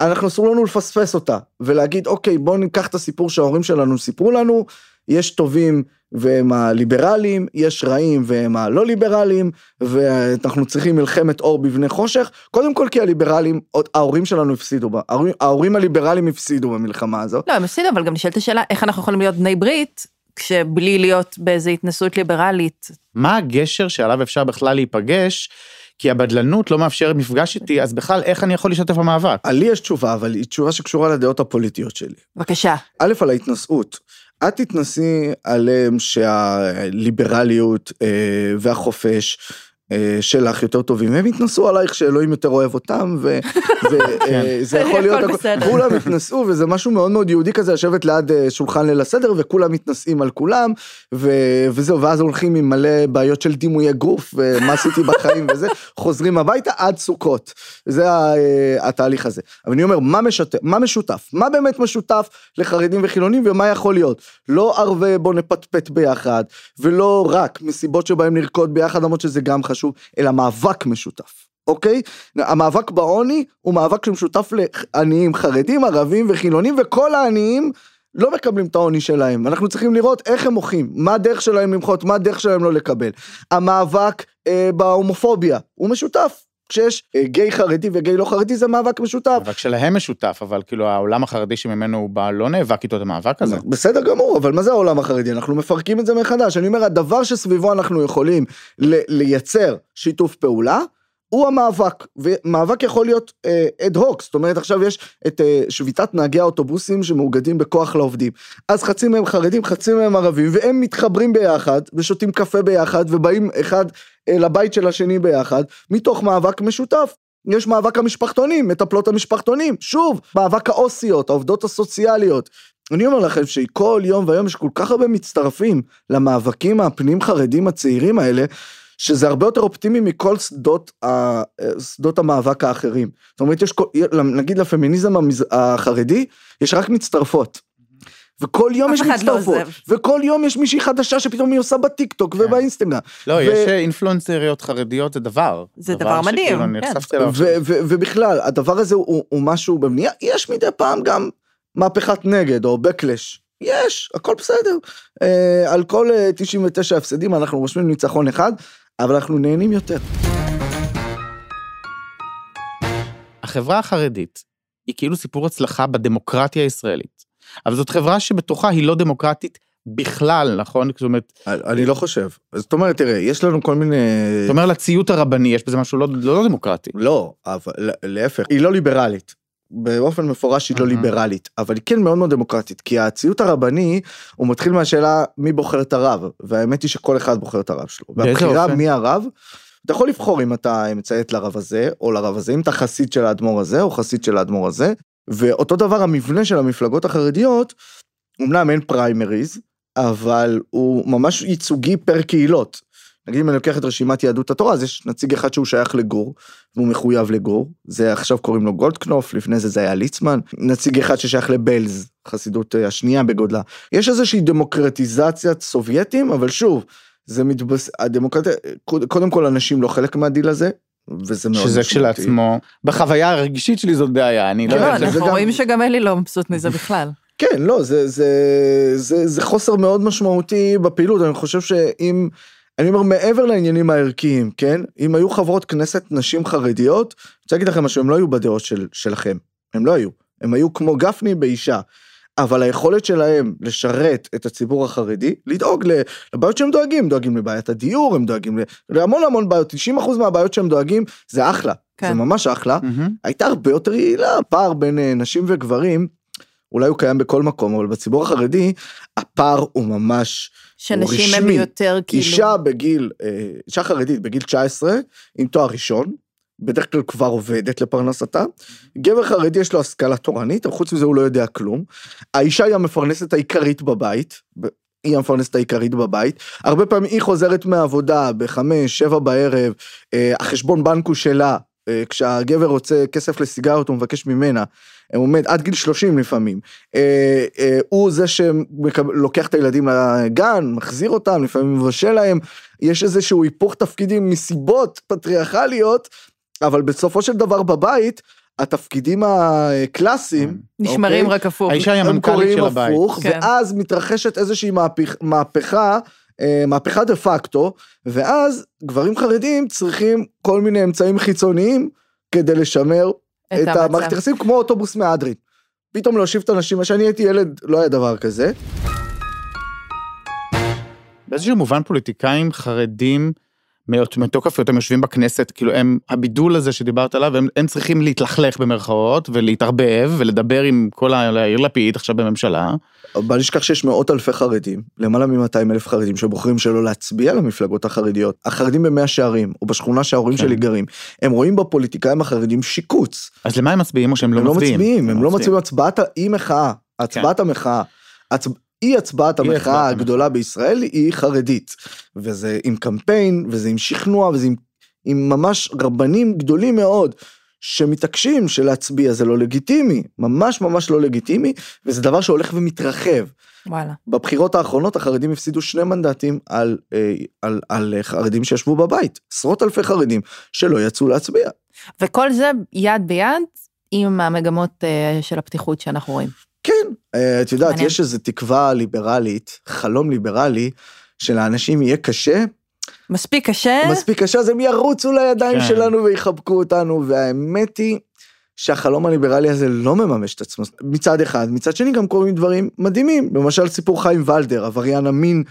אנחנו אסור לנו לפספס אותה, ולהגיד, אוקיי, בואו ניקח את הסיפור שההורים שלנו סיפרו לנו, יש טובים והם הליברלים, יש רעים והם הלא ליברלים, ואנחנו צריכים מלחמת אור בבני חושך, קודם כל כי הליברלים, עוד- ההורים שלנו הפסידו בה, ההורים, ההורים הליברלים הפסידו במלחמה הזאת. לא, הם הפסידו, אבל גם נשאלת השאלה, איך אנחנו יכולים להיות בני ברית, כשבלי להיות באיזו התנסות ליברלית. מה הגשר שעליו אפשר בכלל להיפגש? כי הבדלנות לא מאפשרת מפגש איתי, אז בכלל איך אני יכול להשתתף במאבק? לי יש תשובה, אבל היא תשובה שקשורה לדעות הפוליטיות שלי. בבקשה. א', על ההתנשאות. את תתנסי עליהם שהליברליות אה, והחופש שלך יותר טובים, הם יתנסו עלייך שאלוהים יותר אוהב אותם, וזה יכול להיות, הכל בסדר. כולם יתנסו, וזה משהו מאוד מאוד יהודי כזה, לשבת ליד אה, שולחן ליל הסדר, וכולם מתנשאים על כולם, וזהו, ואז הולכים עם מלא בעיות של דימויי גוף, ומה עשיתי בחיים וזה, חוזרים הביתה עד סוכות. זה אה, התהליך הזה. אבל אני אומר, מה, משת... מה משותף? מה באמת משותף לחרדים וחילונים ומה יכול להיות? לא ערבי בוא נפטפט ביחד, ולא רק מסיבות שבהם נרקוד ביחד, למרות שזה גם חשוב, אלא מאבק משותף. אוקיי? המאבק בעוני הוא מאבק שמשותף לעניים חרדים, ערבים וחילונים, וכל העניים לא מקבלים את העוני שלהם. אנחנו צריכים לראות איך הם מוחים, מה הדרך שלהם למחות, מה הדרך שלהם לא לקבל. המאבק אה, בהומופוביה הוא משותף. כשיש אה, גיי חרדי וגיי לא חרדי זה מאבק משותף. המאבק שלהם משותף, אבל כאילו העולם החרדי שממנו הוא בא לא נאבק איתו את המאבק הזה. בסדר גמור, אבל מה זה העולם החרדי? אנחנו מפרקים את זה מחדש. אני אומר, הדבר שסביבו אנחנו יכולים לייצר שיתוף פעולה, הוא המאבק, ומאבק יכול להיות אד הוק, זאת אומרת עכשיו יש את אה, שביתת נהגי האוטובוסים שמאוגדים בכוח לעובדים. אז חצי מהם חרדים, חצי מהם ערבים, והם מתחברים ביחד, ושותים קפה ביחד, ובאים אחד אה, לבית של השני ביחד, מתוך מאבק משותף. יש מאבק המשפחתונים, מטפלות המשפחתונים, שוב, מאבק האוסיות, העובדות הסוציאליות. אני אומר לכם שכל יום והיום יש כל כך הרבה מצטרפים למאבקים הפנים חרדים הצעירים האלה, שזה הרבה יותר אופטימי מכל שדות, ה- שדות המאבק האחרים. זאת אומרת, יש, כל- נגיד לפמיניזם המז- החרדי, יש רק מצטרפות. וכל יום יש לא מצטרפות, עוזב. וכל יום יש מישהי חדשה שפתאום היא עושה בטיקטוק כן. ובאינסטגרם. לא, ו- יש אה, אינפלואנסריות חרדיות, זה דבר. זה דבר מדהים, שכאילו אני כן. אליו. ו- ו- ובכלל, הדבר הזה הוא, הוא משהו בבנייה, יש מדי פעם גם מהפכת נגד או backlash. יש, הכל בסדר. אה, על כל אה, 99 הפסדים אנחנו רושמים ניצחון אחד, אבל אנחנו נהנים יותר. החברה החרדית היא כאילו סיפור הצלחה בדמוקרטיה הישראלית. אבל זאת חברה שבתוכה היא לא דמוקרטית בכלל, נכון? זאת אומרת, אני לא חושב. זאת אומרת, תראה, יש לנו כל מיני... אתה אומר לציות הרבני, יש בזה משהו לא, לא דמוקרטי. לא, אבל להפך, היא לא ליברלית. באופן מפורש היא לא. ליברלית, אבל היא כן מאוד מאוד דמוקרטית, כי הציות הרבני הוא מתחיל מהשאלה מי בוחר את הרב, והאמת היא שכל אחד בוחר את הרב שלו. והבחירה? מי הרב, אתה יכול לבחור אם אתה מציית לרב הזה או לרב הזה, אם אתה חסיד של האדמו"ר הזה או חסיד של האדמו"ר הזה, ואותו דבר המבנה של המפלגות החרדיות אמנם אין פריימריז, אבל הוא ממש ייצוגי פר קהילות. נגיד אם אני לוקח את רשימת יהדות התורה, אז יש נציג אחד שהוא שייך לגור, והוא מחויב לגור, זה עכשיו קוראים לו גולדקנופ, לפני זה זה היה ליצמן, נציג אחד ששייך לבלז, חסידות אה, השנייה בגודלה. יש איזושהי דמוקרטיזציית סובייטים, אבל שוב, זה מתבס... הדמוקרטיה, קודם כל אנשים לא חלק מהדיל הזה, וזה מאוד שזה משמעותי. כשלעצמו, בחוויה הרגישית שלי זאת בעיה, אני לא לא, יודע. זה אנחנו רואים שגם אלי לא מבסוט מזה בכלל. כן, לא, זה, זה, זה, זה חוסר מאוד משמעותי בפעילות, אני חושב שאם, אני אומר מעבר לעניינים הערכיים, כן? אם היו חברות כנסת נשים חרדיות, אני רוצה להגיד לכם משהו, הם לא היו בדעות של, שלכם, הם לא היו, הם היו כמו גפני באישה. אבל היכולת שלהם לשרת את הציבור החרדי, לדאוג לבעיות שהם דואגים, דואגים לבעיית הדיור, הם דואגים להמון המון בעיות, 90% מהבעיות שהם דואגים, זה אחלה, כן. זה ממש אחלה. מהמם. הייתה הרבה יותר יעילה, הפער בין אה, נשים וגברים, אולי הוא קיים בכל מקום, אבל בציבור החרדי, הפער הוא ממש, שנשים הם. יותר כאילו... אישה בגיל, אה, אישה חרדית בגיל 19, עם תואר ראשון, בדרך כלל כבר עובדת לפרנסתה, גבר חרדי יש לו השכלה תורנית, אבל חוץ מזה הוא לא יודע כלום. האישה היא המפרנסת העיקרית בבית, היא המפרנסת העיקרית בבית, הרבה פעמים היא חוזרת מהעבודה בחמש, שבע בערב, אה, החשבון בנק הוא שלה, כשהגבר רוצה כסף לסיגריות הוא מבקש ממנה, הוא עומד עד גיל 30 לפעמים, אה, אה, הוא זה שלוקח את הילדים לגן, מחזיר אותם, לפעמים מבשל להם, יש איזשהו היפוך תפקידים מסיבות פטריארכליות, אבל בסופו של דבר בבית, התפקידים הקלאסיים, נשמרים אוקיי? רק הפוך. האישה היא המנכ"לית של הבית. הפוך, כן. ואז מתרחשת איזושהי מהפך, מהפכה, אה, מהפכה דה פקטו, ואז גברים חרדים צריכים כל מיני אמצעים חיצוניים כדי לשמר את את. המערכת יחסים, כמו אוטובוס מהדרין. פתאום להושיב את האנשים, כשאני הייתי ילד לא היה דבר כזה. באיזשהו מובן פוליטיקאים חרדים מתוקף היותם יושבים בכנסת, כאילו הם, הבידול הזה שדיברת עליו, הם, הם צריכים להתלכלך במרכאות ולהתערבב ולדבר עם כל ה- יאיר לפיד עכשיו בממשלה. בל נשכח שיש מאות אלפי חרדים, למעלה מ-200 אלף חרדים שבוחרים שלא להצביע למפלגות החרדיות. החרדים במאה שערים, או בשכונה שההורים כן. שלי גרים, הם רואים בפוליטיקאים החרדים שיקוץ. אז למה הם מצביעים או שהם לא הם לא מצביעים? מצביעים, הם לא מצביעים הצבעת האי מחאה, הצבעת המחאה. הצ- אי הצבעת המחאה. הגדולה בישראל היא חרדית. וזה עם קמפיין, וזה עם שכנוע, וזה עם, עם ממש רבנים גדולים מאוד. שמתעקשים שלהצביע זה לא לגיטימי, ממש ממש לא לגיטימי, וזה דבר שהולך ומתרחב. וואלה. בבחירות האחרונות החרדים הפסידו שני מנדטים על, אה, על, על חרדים שישבו בבית, עשרות אלפי חרדים שלא יצאו להצביע. וכל זה יד ביד עם המגמות אה, של הפתיחות שאנחנו רואים. כן, אה, את יודעת, מעניין. יש איזו תקווה ליברלית, חלום ליברלי, שלאנשים יהיה קשה, מספיק קשה, מספיק קשה, אז הם ירוצו לידיים כן. שלנו ויחבקו אותנו, והאמת היא שהחלום הליברלי הזה לא מממש את עצמו מצד אחד, מצד שני גם קורים דברים מדהימים, למשל סיפור חיים ולדר, עבריין המין,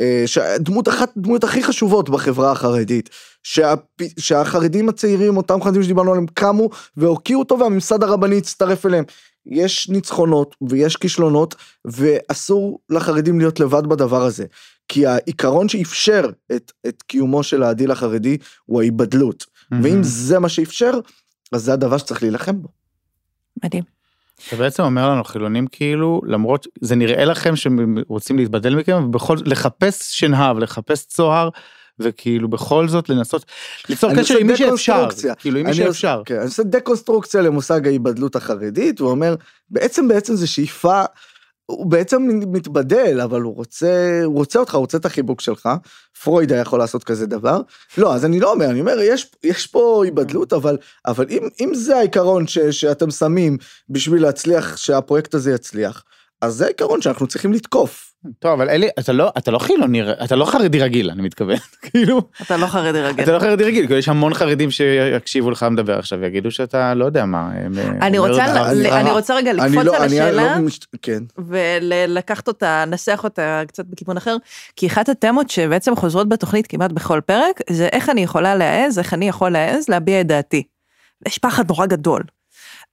אה, שהדמות אחת הדמות הכי חשובות בחברה החרדית, שה, שהחרדים הצעירים, אותם חרדים שדיברנו עליהם, קמו והוקיעו אותו והממסד הרבני הצטרף אליהם. יש ניצחונות ויש כישלונות ואסור לחרדים להיות לבד בדבר הזה. כי העיקרון שאפשר את, את קיומו של הדיל החרדי הוא ההיבדלות. ואם זה מה שאפשר, אז זה הדבר שצריך להילחם בו. מדהים. אתה בעצם אומר לנו חילונים כאילו, למרות, זה נראה לכם שהם רוצים להתבדל מכם, ובכל זאת לחפש אשנב, לחפש צוהר, וכאילו בכל זאת לנסות ליצור קשר עם מי שאפשר. כאילו עם מי שאפשר. כן, אני עושה דקונסטרוקציה למושג ההיבדלות החרדית, הוא אומר, בעצם בעצם זה שאיפה, הוא בעצם מתבדל, אבל הוא רוצה, הוא רוצה אותך, הוא רוצה את החיבוק שלך. פרויד היה יכול לעשות כזה דבר. לא, אז אני לא אומר, אני אומר, יש, יש פה היבדלות, אבל, אבל אם, אם זה העיקרון ש, שאתם שמים בשביל להצליח, שהפרויקט הזה יצליח, אז זה העיקרון שאנחנו צריכים לתקוף. טוב, אבל אלי, אתה לא, אתה לא חילוני, אתה לא חרדי רגיל, אני מתכוון, כאילו, אתה לא חרדי רגיל. אתה לא חרדי רגיל, כאילו יש המון חרדים שיקשיבו לך מדבר עכשיו ויגידו שאתה לא יודע מה. אני רוצה, דבר ל- זרה. אני רוצה רגע אני לקפוץ לא, על אני השאלה. לא מש... כן. ולקחת אותה, לנסח אותה קצת בכיוון אחר, כי אחת התמות שבעצם חוזרות בתוכנית כמעט בכל פרק, זה איך אני יכולה להעז, איך אני יכול להעז להביע את דעתי. יש פחד נורא גדול.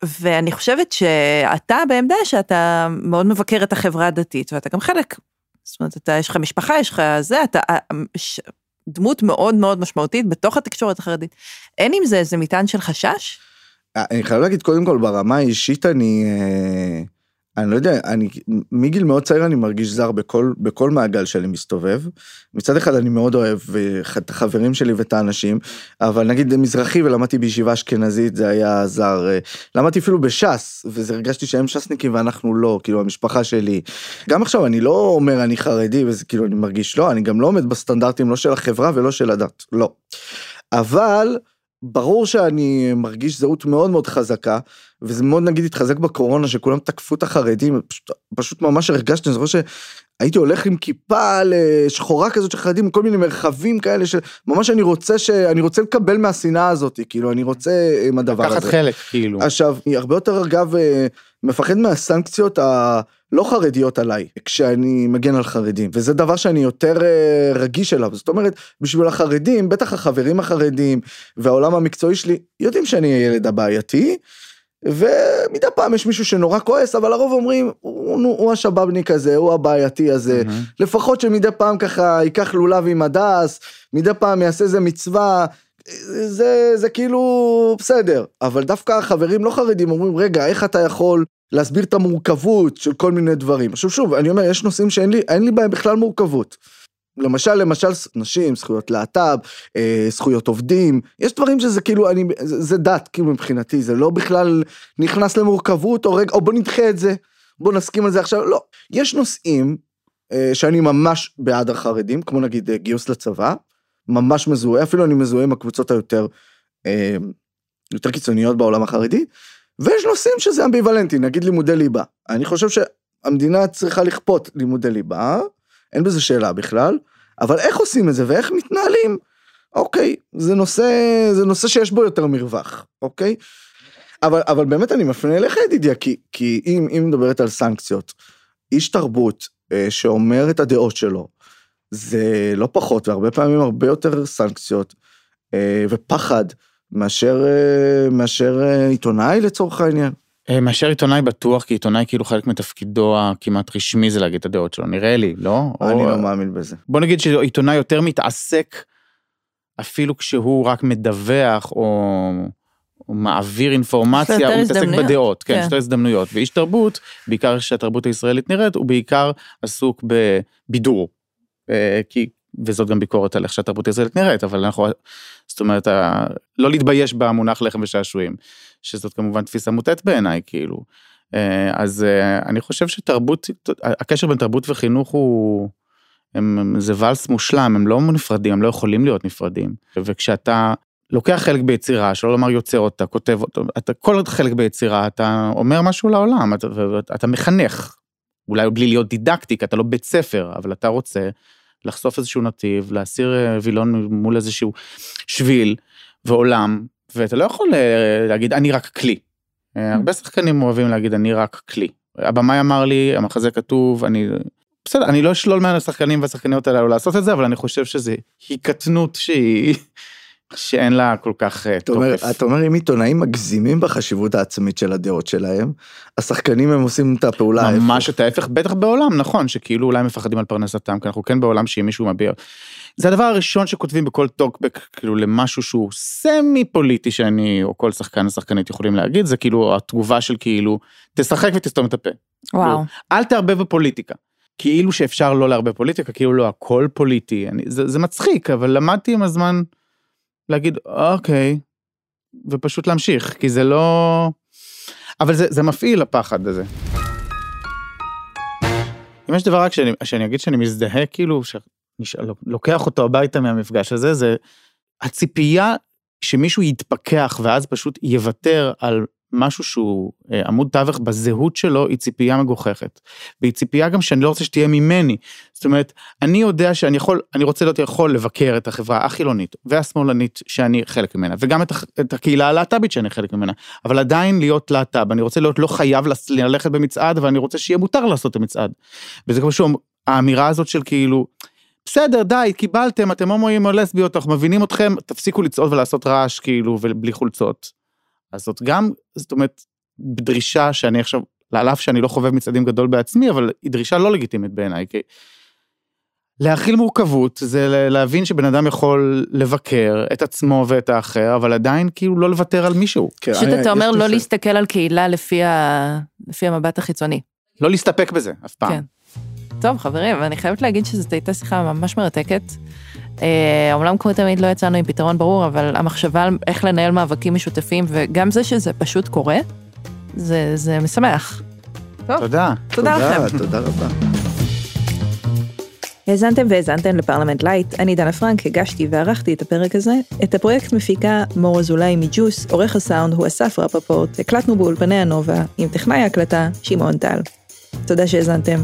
ואני חושבת שאתה בעמדה שאתה מאוד מבקר את החברה הדתית, ואתה גם חלק, זאת אומרת, אתה, יש לך משפחה, יש לך זה, אתה אה, ש- דמות מאוד מאוד משמעותית בתוך התקשורת החרדית. אין עם זה איזה מטען של חשש? אני חייב להגיד קודם כל ברמה האישית אני אה, אני לא יודע, אני מגיל מאוד צעיר אני מרגיש זר בכל, בכל מעגל שאני מסתובב. מצד אחד אני מאוד אוהב אה, את החברים שלי ואת האנשים, אבל נגיד מזרחי ולמדתי בישיבה אשכנזית זה היה זר. אה, למדתי אפילו בש"ס, וזה הרגשתי שהם ש"סניקים ואנחנו לא, כאילו המשפחה שלי. גם עכשיו אני לא אומר אני חרדי וזה כאילו אני מרגיש לא, אני גם לא עומד בסטנדרטים לא של החברה ולא של הדת, לא. אבל ברור שאני מרגיש זהות מאוד מאוד חזקה, וזה מאוד נגיד התחזק בקורונה שכולם תקפו את החרדים, פשוט, פשוט ממש הרגשתי, אני זוכר שהייתי הולך עם כיפה שחורה כזאת של חרדים, כל מיני מרחבים כאלה שממש אני רוצה שאני רוצה לקבל מהשנאה הזאת, כאילו אני רוצה עם הדבר הזה. לקחת חלק, כאילו. עכשיו, היא הרבה יותר אגב אה, מפחד מהסנקציות ה... לא חרדיות עליי כשאני מגן על חרדים וזה דבר שאני יותר אה, רגיש אליו זאת אומרת בשביל החרדים בטח החברים החרדים והעולם המקצועי שלי יודעים שאני הילד הבעייתי. ומדי פעם יש מישהו שנורא כועס אבל הרוב אומרים הוא, הוא, הוא השבאבניק הזה הוא הבעייתי הזה mm-hmm. לפחות שמדי פעם ככה ייקח לולב עם הדס מדי פעם יעשה איזה מצווה זה זה כאילו בסדר אבל דווקא החברים לא חרדים אומרים רגע איך אתה יכול להסביר את המורכבות של כל מיני דברים. עכשיו שוב, אני אומר, יש נושאים שאין לי, לי בהם בכלל מורכבות. למשל, למשל נשים, זכויות להט"ב, אה, זכויות עובדים, יש דברים שזה כאילו, אני, זה, זה דת כאילו מבחינתי, זה לא בכלל נכנס למורכבות, או רגע, או בוא נדחה את זה, בוא נסכים על זה עכשיו, לא. יש נושאים אה, שאני ממש בעד החרדים, כמו נגיד אה, גיוס לצבא, ממש מזוהה, אפילו אני מזוהה עם הקבוצות היותר, אה, יותר קיצוניות בעולם החרדי, ויש נושאים שזה אמביוולנטי, נגיד לימודי ליבה. אני חושב שהמדינה צריכה לכפות לימודי ליבה, אין בזה שאלה בכלל, אבל איך עושים את זה ואיך מתנהלים, אוקיי, זה נושא, זה נושא שיש בו יותר מרווח, אוקיי? אבל, אבל באמת אני מפנה אליך ידידיה, כי, כי אם, אם מדברת על סנקציות, איש תרבות אה, שאומר את הדעות שלו, זה לא פחות והרבה פעמים הרבה יותר סנקציות אה, ופחד מאשר, אה, מאשר אה, עיתונאי לצורך העניין. אה, מאשר עיתונאי בטוח, כי עיתונאי כאילו חלק מתפקידו הכמעט רשמי זה להגיד את הדעות שלו, נראה לי, לא? אני או... לא מאמין בזה. בוא נגיד שעיתונאי יותר מתעסק, אפילו כשהוא רק מדווח או, או מעביר אינפורמציה, הוא מתעסק בדעות, כן, יש כן. הזדמנויות. ואיש תרבות, בעיקר כשהתרבות הישראלית נראית, הוא בעיקר עסוק בבידור. כי וזאת גם ביקורת על איך שהתרבות הישראלית נראית, אבל אנחנו, זאת אומרת, לא להתבייש במונח לחם ושעשועים, שזאת כמובן תפיסה מוטעת בעיניי, כאילו. אה, אז אה, אני חושב שתרבות, הקשר בין תרבות וחינוך הוא, הם, זה ואלס מושלם, הם לא נפרדים, הם לא יכולים להיות נפרדים. וכשאתה לוקח חלק ביצירה, שלא לומר יוצר אותה, כותב אותה, אתה כל חלק ביצירה, אתה אומר משהו לעולם, אתה, אתה מחנך. אולי בלי להיות דידקטי, כי אתה לא בית ספר, אבל אתה רוצה לחשוף איזשהו נתיב, להסיר אה, וילון מול איזשהו שביל ועולם, ואתה לא יכול אה, להגיד אני רק כלי. אה, הרבה שחקנים אוהבים להגיד אני רק כלי. הבמאי אמר לי, המחזה כתוב, אני... בסדר, אני לא אשלול מהשחקנים והשחקניות האלו לעשות את זה, אבל אני חושב שזה היא קטנות שהיא שאין לה כל כך אתה אומר, אתה אומר אם עיתונאים מגזימים בחשיבות העצמית של הדעות שלהם, השחקנים הם עושים את הפעולה ההפך. ממש את ההפך, בטח בעולם, נכון, שכאילו אולי מפחדים על פרנסתם, כי אנחנו כן בעולם שאם מישהו מביע. זה הדבר הראשון שכותבים בכל טוקבק, כאילו למשהו שהוא סמי פוליטי שאני, או כל שחקן ושחקנית יכולים להגיד, זה כאילו התגובה של כאילו, תשחק ותסתום את הפה. וואו. כאילו, אל תערבב בפוליטיקה. כאילו שאפשר לא לערבב פוליטיקה, כאילו לא הכל פוליטי, אני, זה, זה מצחיק, אבל למדתי עם הזמן. להגיד אוקיי, ופשוט להמשיך, כי זה לא... אבל זה, זה מפעיל הפחד הזה. אם יש דבר רק שאני, שאני אגיד שאני מזדהה, כאילו, שאני לוקח אותו הביתה מהמפגש הזה, זה הציפייה שמישהו יתפכח ואז פשוט יוותר על משהו שהוא אה, עמוד תווך בזהות שלו, היא ציפייה מגוחכת. והיא ציפייה גם שאני לא רוצה שתהיה ממני. זאת אומרת, אני יודע שאני יכול, אני רוצה להיות יכול לבקר את החברה החילונית והשמאלנית שאני חלק ממנה, וגם את, את הקהילה הלהט"בית שאני חלק ממנה, אבל עדיין להיות להט"ב, אני רוצה להיות לא חייב ללכת במצעד, אבל אני רוצה שיהיה מותר לעשות את המצעד. וזה כמו שהוא, האמירה הזאת של כאילו, בסדר, די, קיבלתם, אתם הומואים או לסביות, אנחנו מבינים אתכם, תפסיקו לצעוד ולעשות רעש כאילו, ובלי חולצות. אז זאת גם, זאת אומרת, דרישה שאני עכשיו, על אף שאני לא חובב מצעדים גדול בעצמי, אבל היא דרישה לא לגיטימית בעיניי, כי להכיל מורכבות זה להבין שבן אדם יכול לבקר את עצמו ואת האחר, אבל עדיין כאילו לא לוותר על מישהו. כן, פשוט אתה אומר לא להסתכל על קהילה לפי, ה... לפי המבט החיצוני. לא להסתפק בזה, אף פעם. כן. טוב, חברים, אני חייבת להגיד שזאת הייתה שיחה ממש מרתקת. אה, אומנם כמו תמיד לא יצאנו עם פתרון ברור, אבל המחשבה על איך לנהל מאבקים משותפים, וגם זה שזה פשוט קורה, זה, זה משמח. טוב, תודה. תודה לכם. תודה רבה. האזנתם והאזנתן לפרלמנט לייט, אני דנה פרנק, הגשתי וערכתי את הפרק הזה. את הפרויקט מפיקה מור אזולאי מג'וס, עורך הסאונד הוא אסף רפפורט, הקלטנו באולפני הנובה, עם טכנאי ההקלטה, שמעון טל. תודה שהאזנתם.